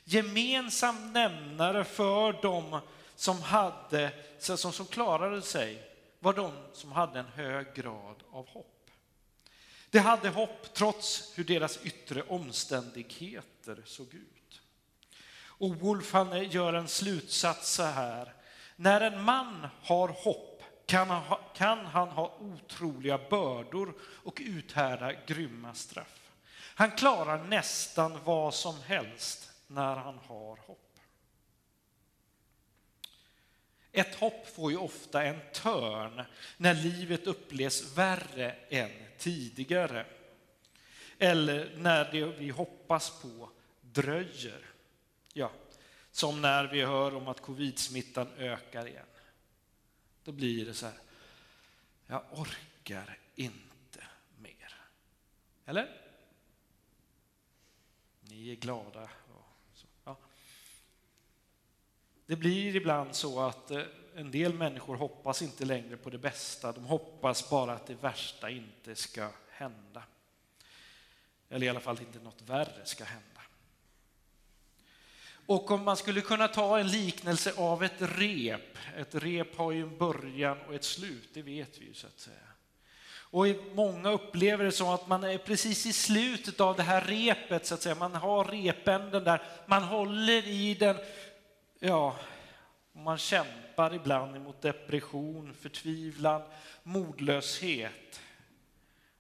Gemensam nämnare för dem som, hade, som, som klarade sig var de som hade en hög grad av hopp. De hade hopp trots hur deras yttre omständigheter såg ut. Och Wolf han gör en slutsats så här. När en man har hopp kan han, ha, kan han ha otroliga bördor och uthärda grymma straff. Han klarar nästan vad som helst när han har hopp. Ett hopp får ju ofta en törn när livet upplevs värre än tidigare. Eller när det vi hoppas på dröjer. Ja, som när vi hör om att covid-smittan ökar igen. Då blir det så här, jag orkar inte mer. Eller? Ni är glada. Ja. Det blir ibland så att eh, en del människor hoppas inte längre på det bästa. De hoppas bara att det värsta inte ska hända. Eller i alla fall inte något värre ska hända. Och om man skulle kunna ta en liknelse av ett rep. Ett rep har ju en början och ett slut, det vet vi ju så att säga. Och många upplever det som att man är precis i slutet av det här repet, så att säga. Man har repänden där, man håller i den, ja, man kämpar ibland emot depression, förtvivlan, modlöshet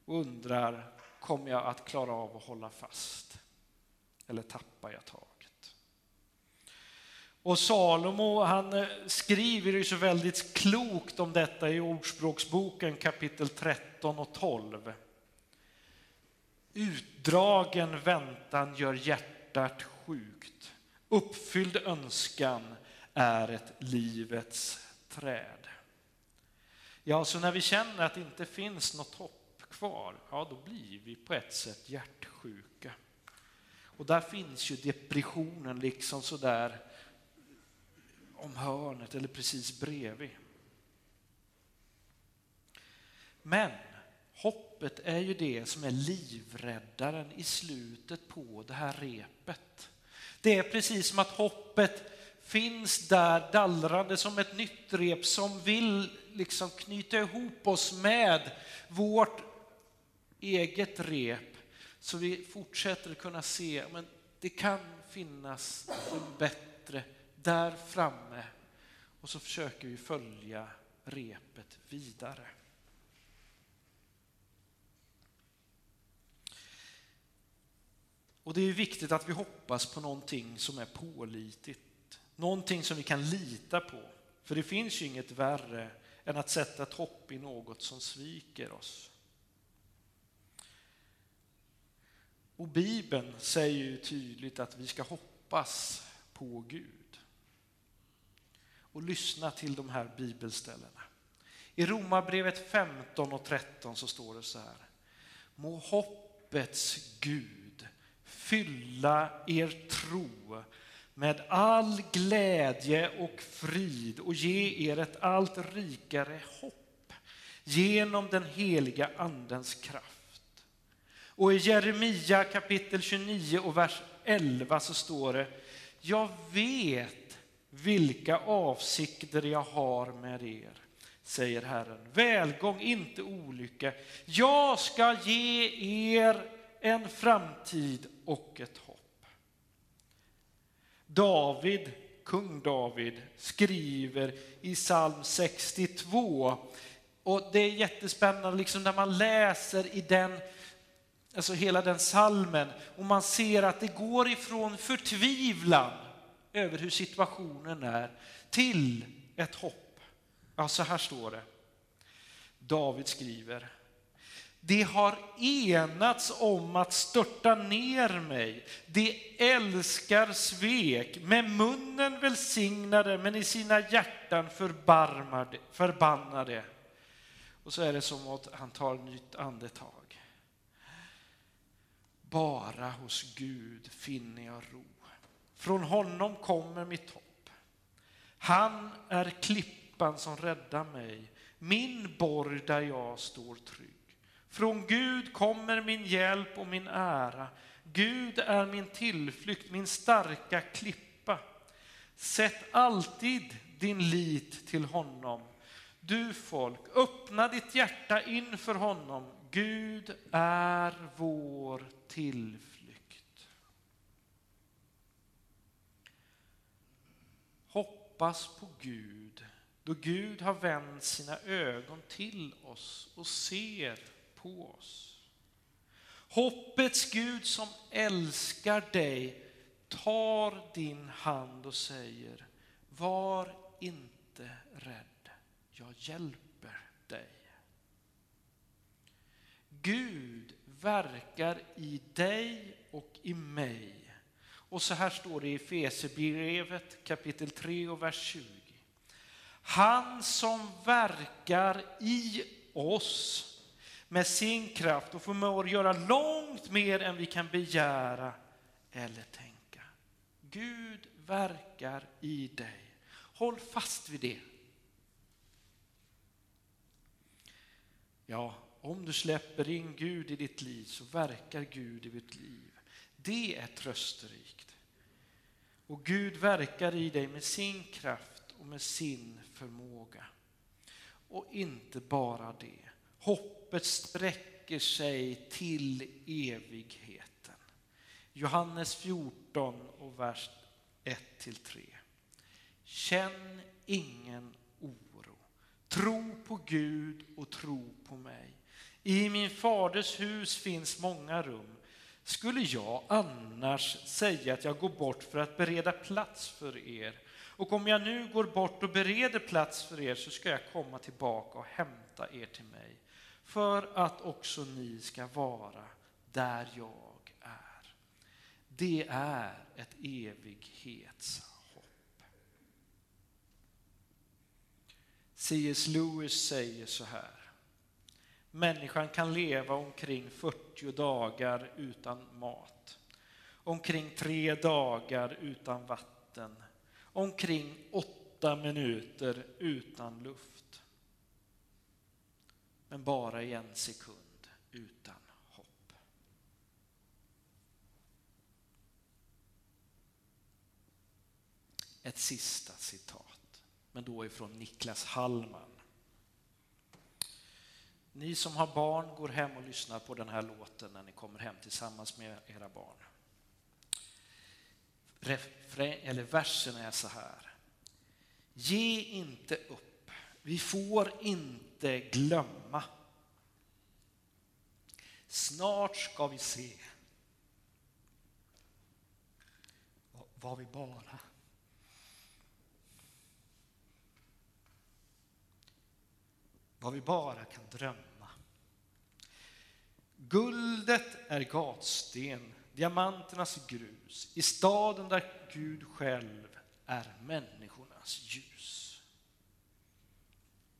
och undrar, kommer jag att klara av att hålla fast? Eller tappar jag taget? Och Salomo han eh, skriver ju så väldigt klokt om detta i Ordspråksboken kapitel 13 och 12. Utdragen väntan gör hjärtat sjukt. Uppfylld önskan är ett livets träd. Ja, så när vi känner att det inte finns något hopp kvar, ja då blir vi på ett sätt hjärtsjuka. Och där finns ju depressionen liksom sådär om hörnet eller precis bredvid. Men hoppet är ju det som är livräddaren i slutet på det här repet. Det är precis som att hoppet finns där dallrande som ett nytt rep som vill liksom knyta ihop oss med vårt eget rep så vi fortsätter kunna se att det kan finnas en bättre där framme och så försöker vi följa repet vidare. Och det är viktigt att vi hoppas på någonting som är pålitligt, någonting som vi kan lita på. För det finns ju inget värre än att sätta ett hopp i något som sviker oss. Och Bibeln säger ju tydligt att vi ska hoppas på Gud och lyssna till de här bibelställena. I Romarbrevet 15 och 13 så står det så här. Må hoppets Gud fylla er tro med all glädje och frid och ge er ett allt rikare hopp genom den heliga Andens kraft Och i Jeremia kapitel 29 och vers 11 så står det Jag vet vilka avsikter jag har med er, säger Herren. Välgång, inte olycka. Jag ska ge er en framtid och ett hopp. David, kung David, skriver i psalm 62 och det är jättespännande liksom när man läser i den, alltså hela den salmen och man ser att det går ifrån förtvivlan över hur situationen är till ett hopp. Ja, så här står det. David skriver. De har enats om att störta ner mig. De älskar svek. Med munnen välsignade, men i sina hjärtan förbarmade, förbannade. Och så är det som att han tar ett nytt andetag. Bara hos Gud finner jag ro. Från honom kommer mitt hopp. Han är klippan som räddar mig, min borg där jag står trygg. Från Gud kommer min hjälp och min ära. Gud är min tillflykt, min starka klippa. Sätt alltid din lit till honom. Du folk, öppna ditt hjärta inför honom. Gud är vår tillflykt. Hoppas på Gud, då Gud har vänt sina ögon till oss och ser på oss. Hoppets Gud som älskar dig tar din hand och säger var inte rädd, jag hjälper dig. Gud verkar i dig och i mig. Och så här står det i Fesebrevet kapitel 3 och vers 20. Han som verkar i oss med sin kraft och förmår göra långt mer än vi kan begära eller tänka. Gud verkar i dig. Håll fast vid det. Ja, om du släpper in Gud i ditt liv så verkar Gud i ditt liv. Det är trösterikt. Och Gud verkar i dig med sin kraft och med sin förmåga. Och inte bara det. Hoppet sträcker sig till evigheten. Johannes 14 och vers 1-3. Känn ingen oro. Tro på Gud och tro på mig. I min faders hus finns många rum. Skulle jag annars säga att jag går bort för att bereda plats för er? Och om jag nu går bort och bereder plats för er så ska jag komma tillbaka och hämta er till mig för att också ni ska vara där jag är. Det är ett evighetshopp. C.S. Lewis säger så här. Människan kan leva omkring 40 dagar utan mat, omkring tre dagar utan vatten, omkring åtta minuter utan luft men bara i en sekund utan hopp. Ett sista citat, men då ifrån Niklas Hallman. Ni som har barn går hem och lyssnar på den här låten när ni kommer hem tillsammans med era barn. Refrä, eller versen är så här. Ge inte upp. Vi får inte glömma. Snart ska vi se vad vi bara vad vi bara kan drömma. Guldet är gatsten, diamanternas grus, i staden där Gud själv är människornas ljus.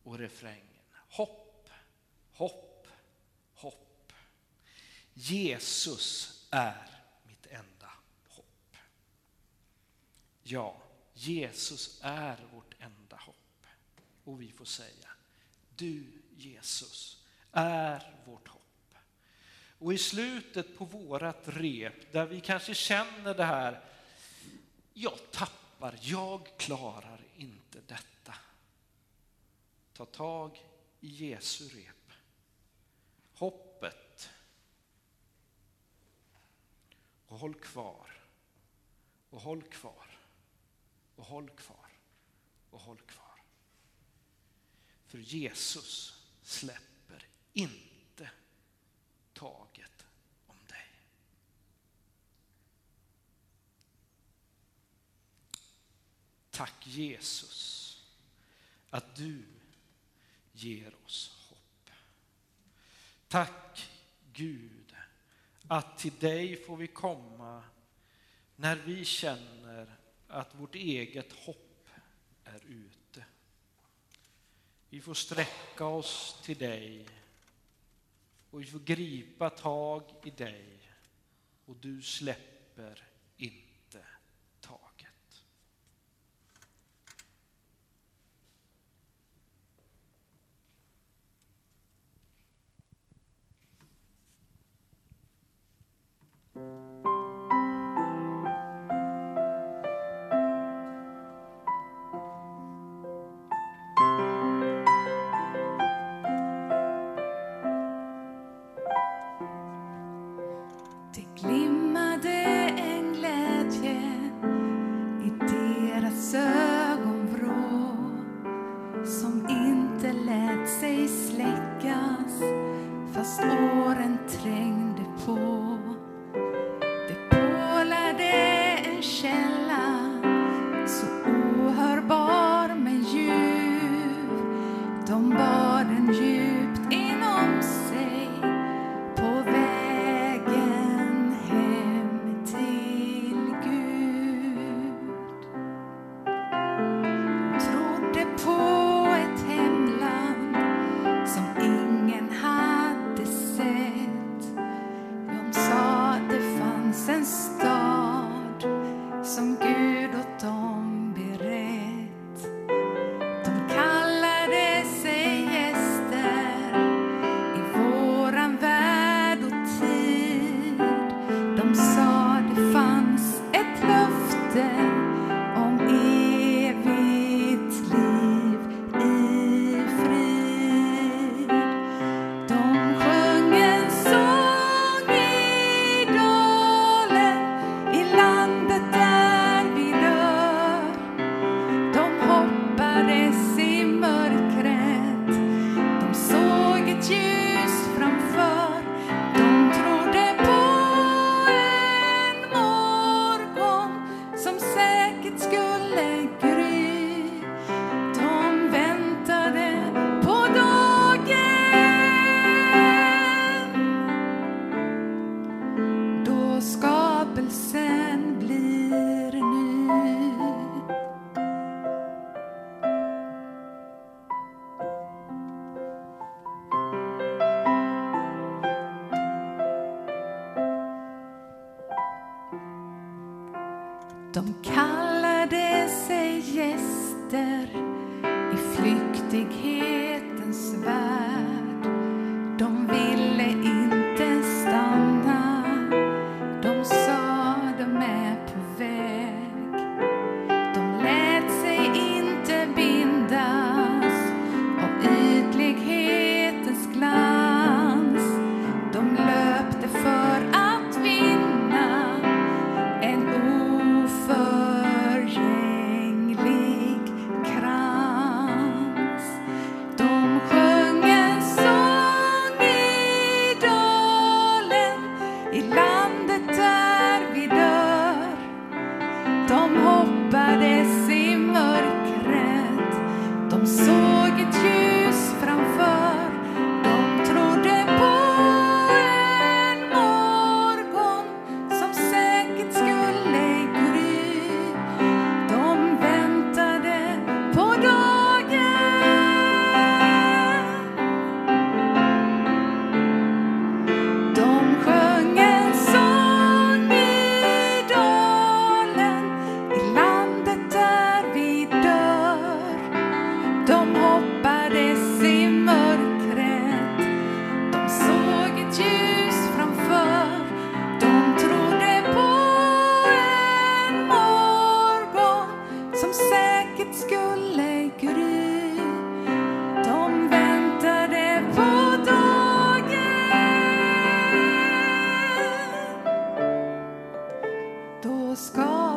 Och refrängen, hopp, hopp, hopp. Jesus är mitt enda hopp. Ja, Jesus är vårt enda hopp. Och vi får säga, du Jesus är vårt hopp. Och i slutet på vårat rep, där vi kanske känner det här, jag tappar, jag klarar inte detta. Ta tag i Jesu rep. Hoppet. Och håll kvar. Och håll kvar. Och håll kvar. Och håll kvar. För Jesus släpper inte taget om dig. Tack Jesus att du ger oss hopp. Tack Gud att till dig får vi komma när vi känner att vårt eget hopp är ute. Vi får sträcka oss till dig och vi får gripa tag i dig och du släpper inte taget. Mm.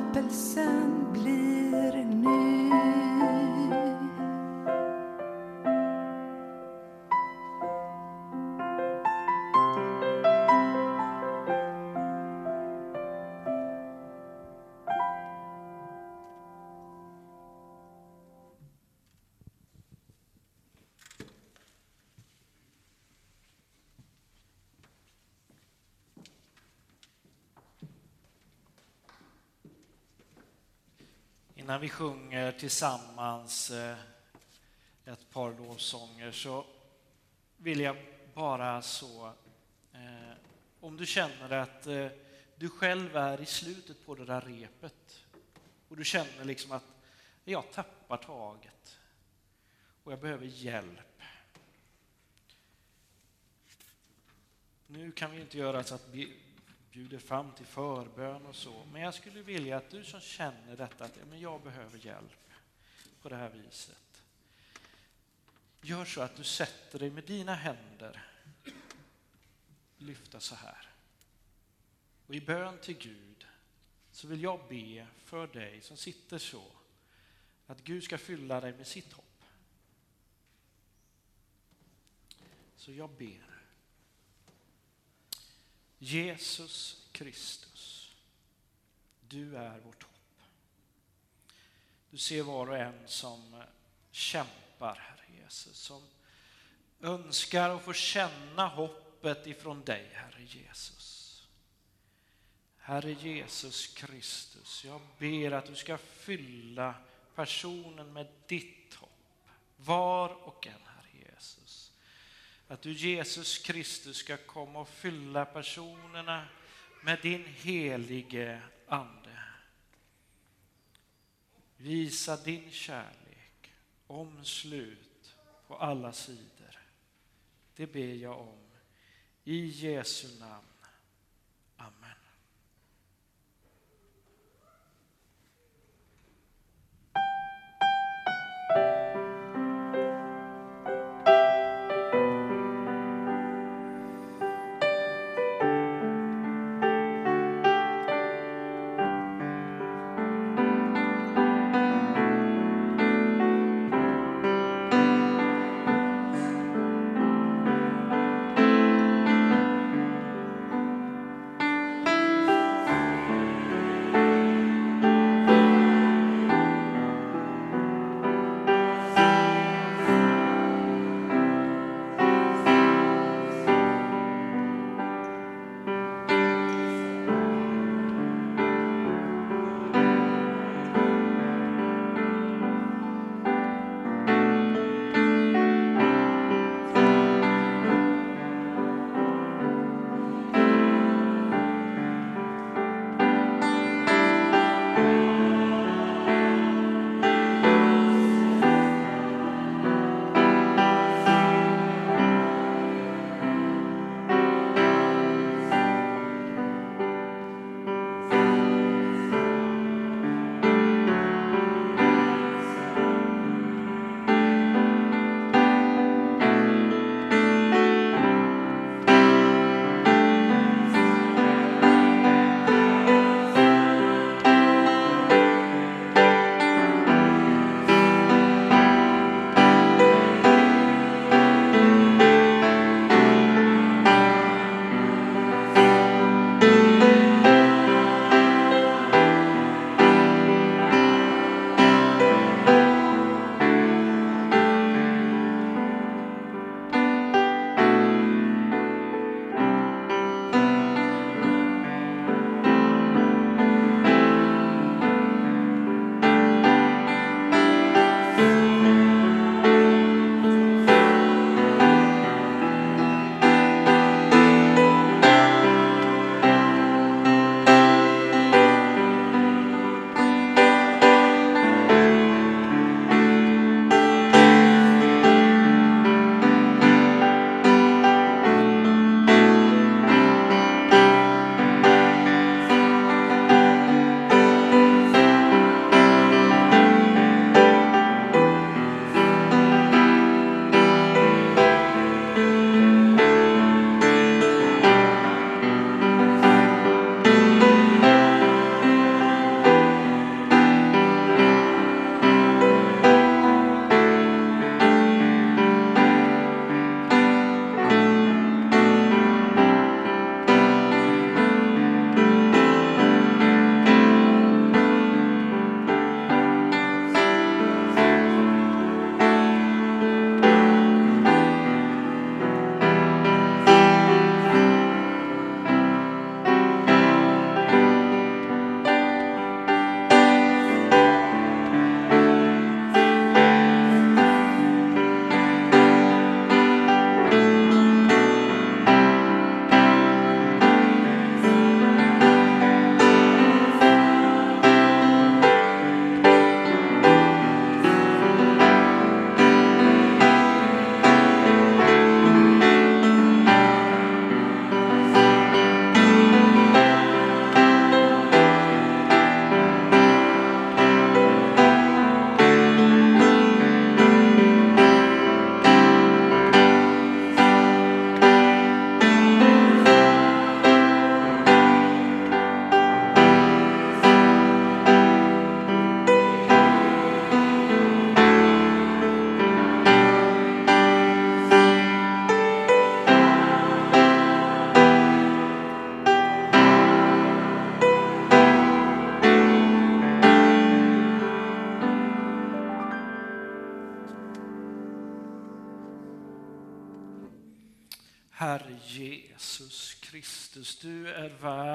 Skapelsen blir ny. Innan vi sjunger tillsammans eh, ett par lovsånger så vill jag bara så, eh, om du känner att eh, du själv är i slutet på det där repet och du känner liksom att jag tappar taget och jag behöver hjälp. Nu kan vi inte göra så att bjuder fram till förbön och så, men jag skulle vilja att du som känner detta, att ja, men jag behöver hjälp på det här viset. Gör så att du sätter dig med dina händer lyfta så här. Och i bön till Gud så vill jag be för dig som sitter så, att Gud ska fylla dig med sitt hopp. Så jag ber. Jesus Kristus, du är vårt hopp. Du ser var och en som eh, kämpar, Herre Jesus, som önskar att få känna hoppet ifrån dig, Herre Jesus. Herre Jesus Kristus, jag ber att du ska fylla personen med ditt hopp, var och en, att du Jesus Kristus ska komma och fylla personerna med din helige Ande. Visa din kärlek, omslut på alla sidor. Det ber jag om. I Jesu namn.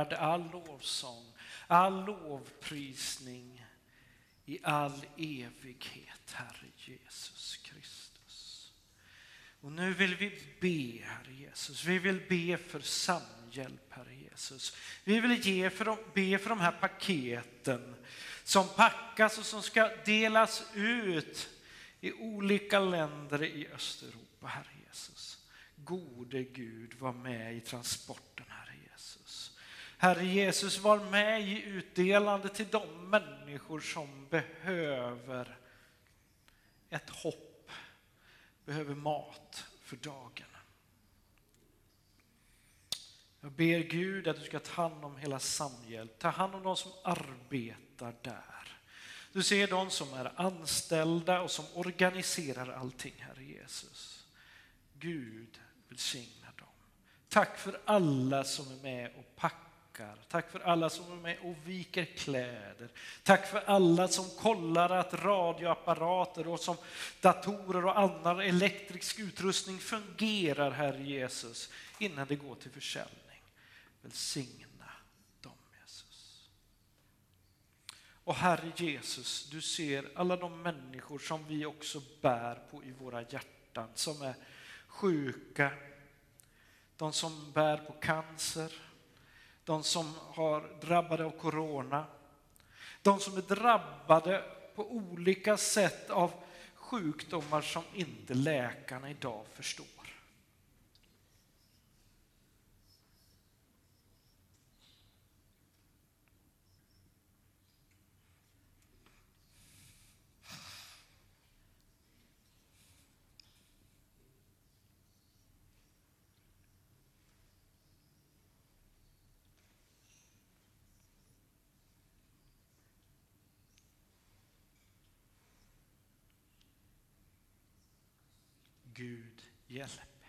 Värd all lovsång, all lovprisning i all evighet, Herre Jesus Kristus. Och nu vill vi be, Herre Jesus, vi vill be för samhjälp, Herre Jesus. Vi vill ge för de, be för de här paketen som packas och som ska delas ut i olika länder i Östeuropa, Herre Jesus. Gode Gud, var med i transporten, Herre Jesus. Var med i utdelande till de människor som behöver ett hopp, behöver mat för dagen. Jag ber Gud att du ska ta hand om hela Samhjälp, ta hand om de som arbetar där. Du ser de som är anställda och som organiserar allting, Herre Jesus. Gud välsigna dem. Tack för alla som är med och tackar. Tack för alla som är med och viker kläder. Tack för alla som kollar att radioapparater och som datorer och annan elektrisk utrustning fungerar, Herre Jesus, innan det går till försäljning. Välsigna dem, Jesus. Och Herre Jesus, du ser alla de människor som vi också bär på i våra hjärtan, som är sjuka, de som bär på cancer, de som har drabbade av corona, de som är drabbade på olika sätt av sjukdomar som inte läkarna idag förstår. Gud hjälp.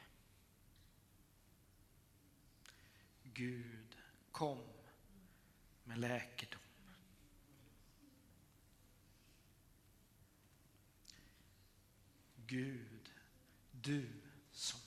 Gud kom med läkedom. Gud, du som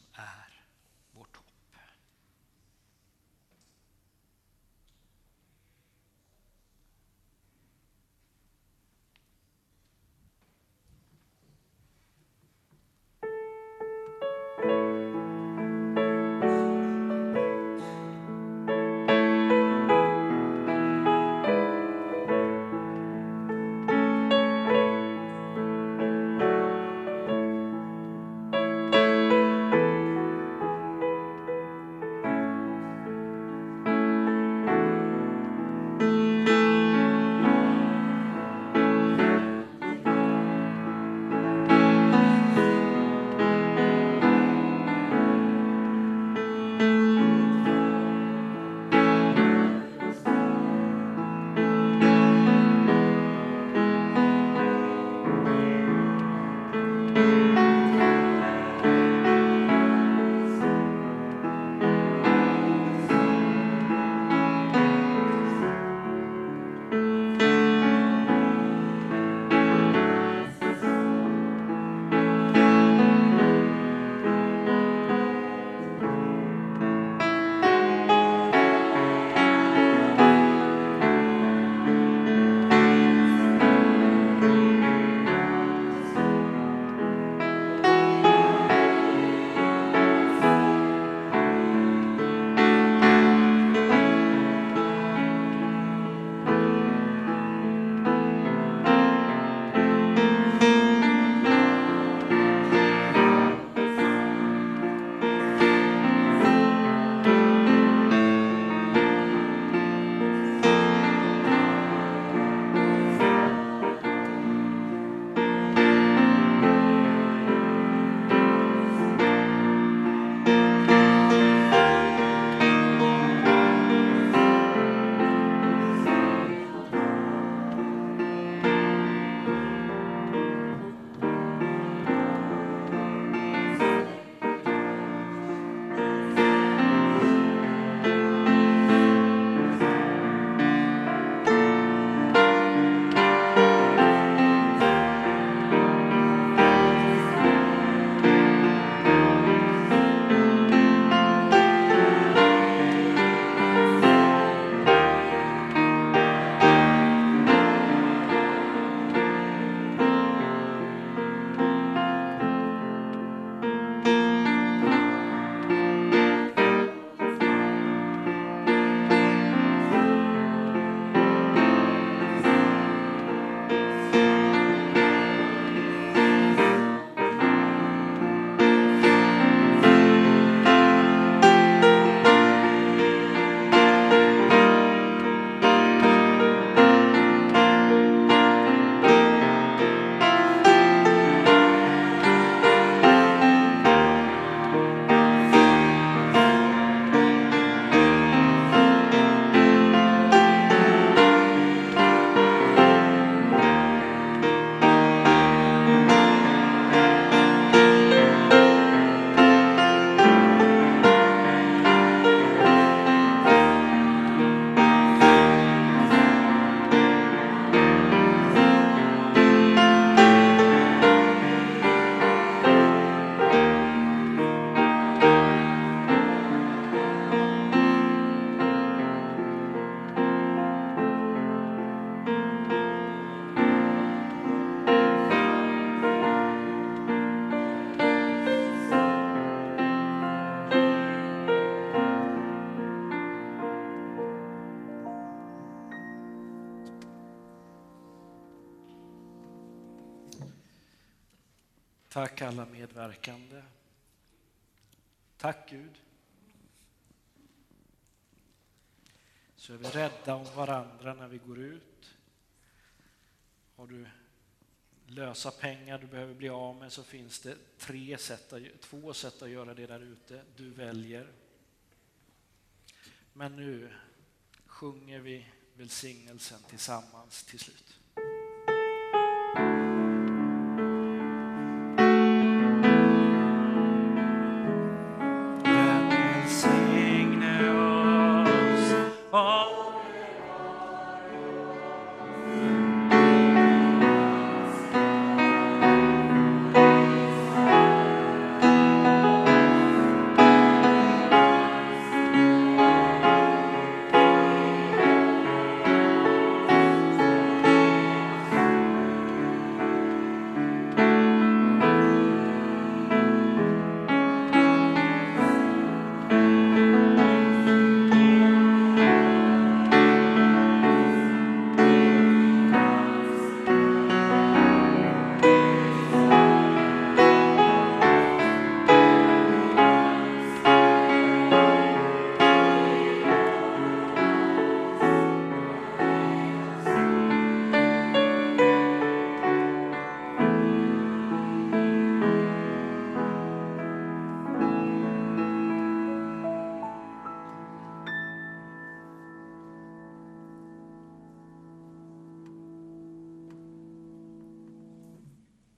Tack alla medverkande. Tack Gud. Så är vi rädda om varandra när vi går ut. Har du lösa pengar du behöver bli av med så finns det tre sätt, att- två sätt att göra det där ute. Du väljer. Men nu sjunger vi välsignelsen tillsammans till slut.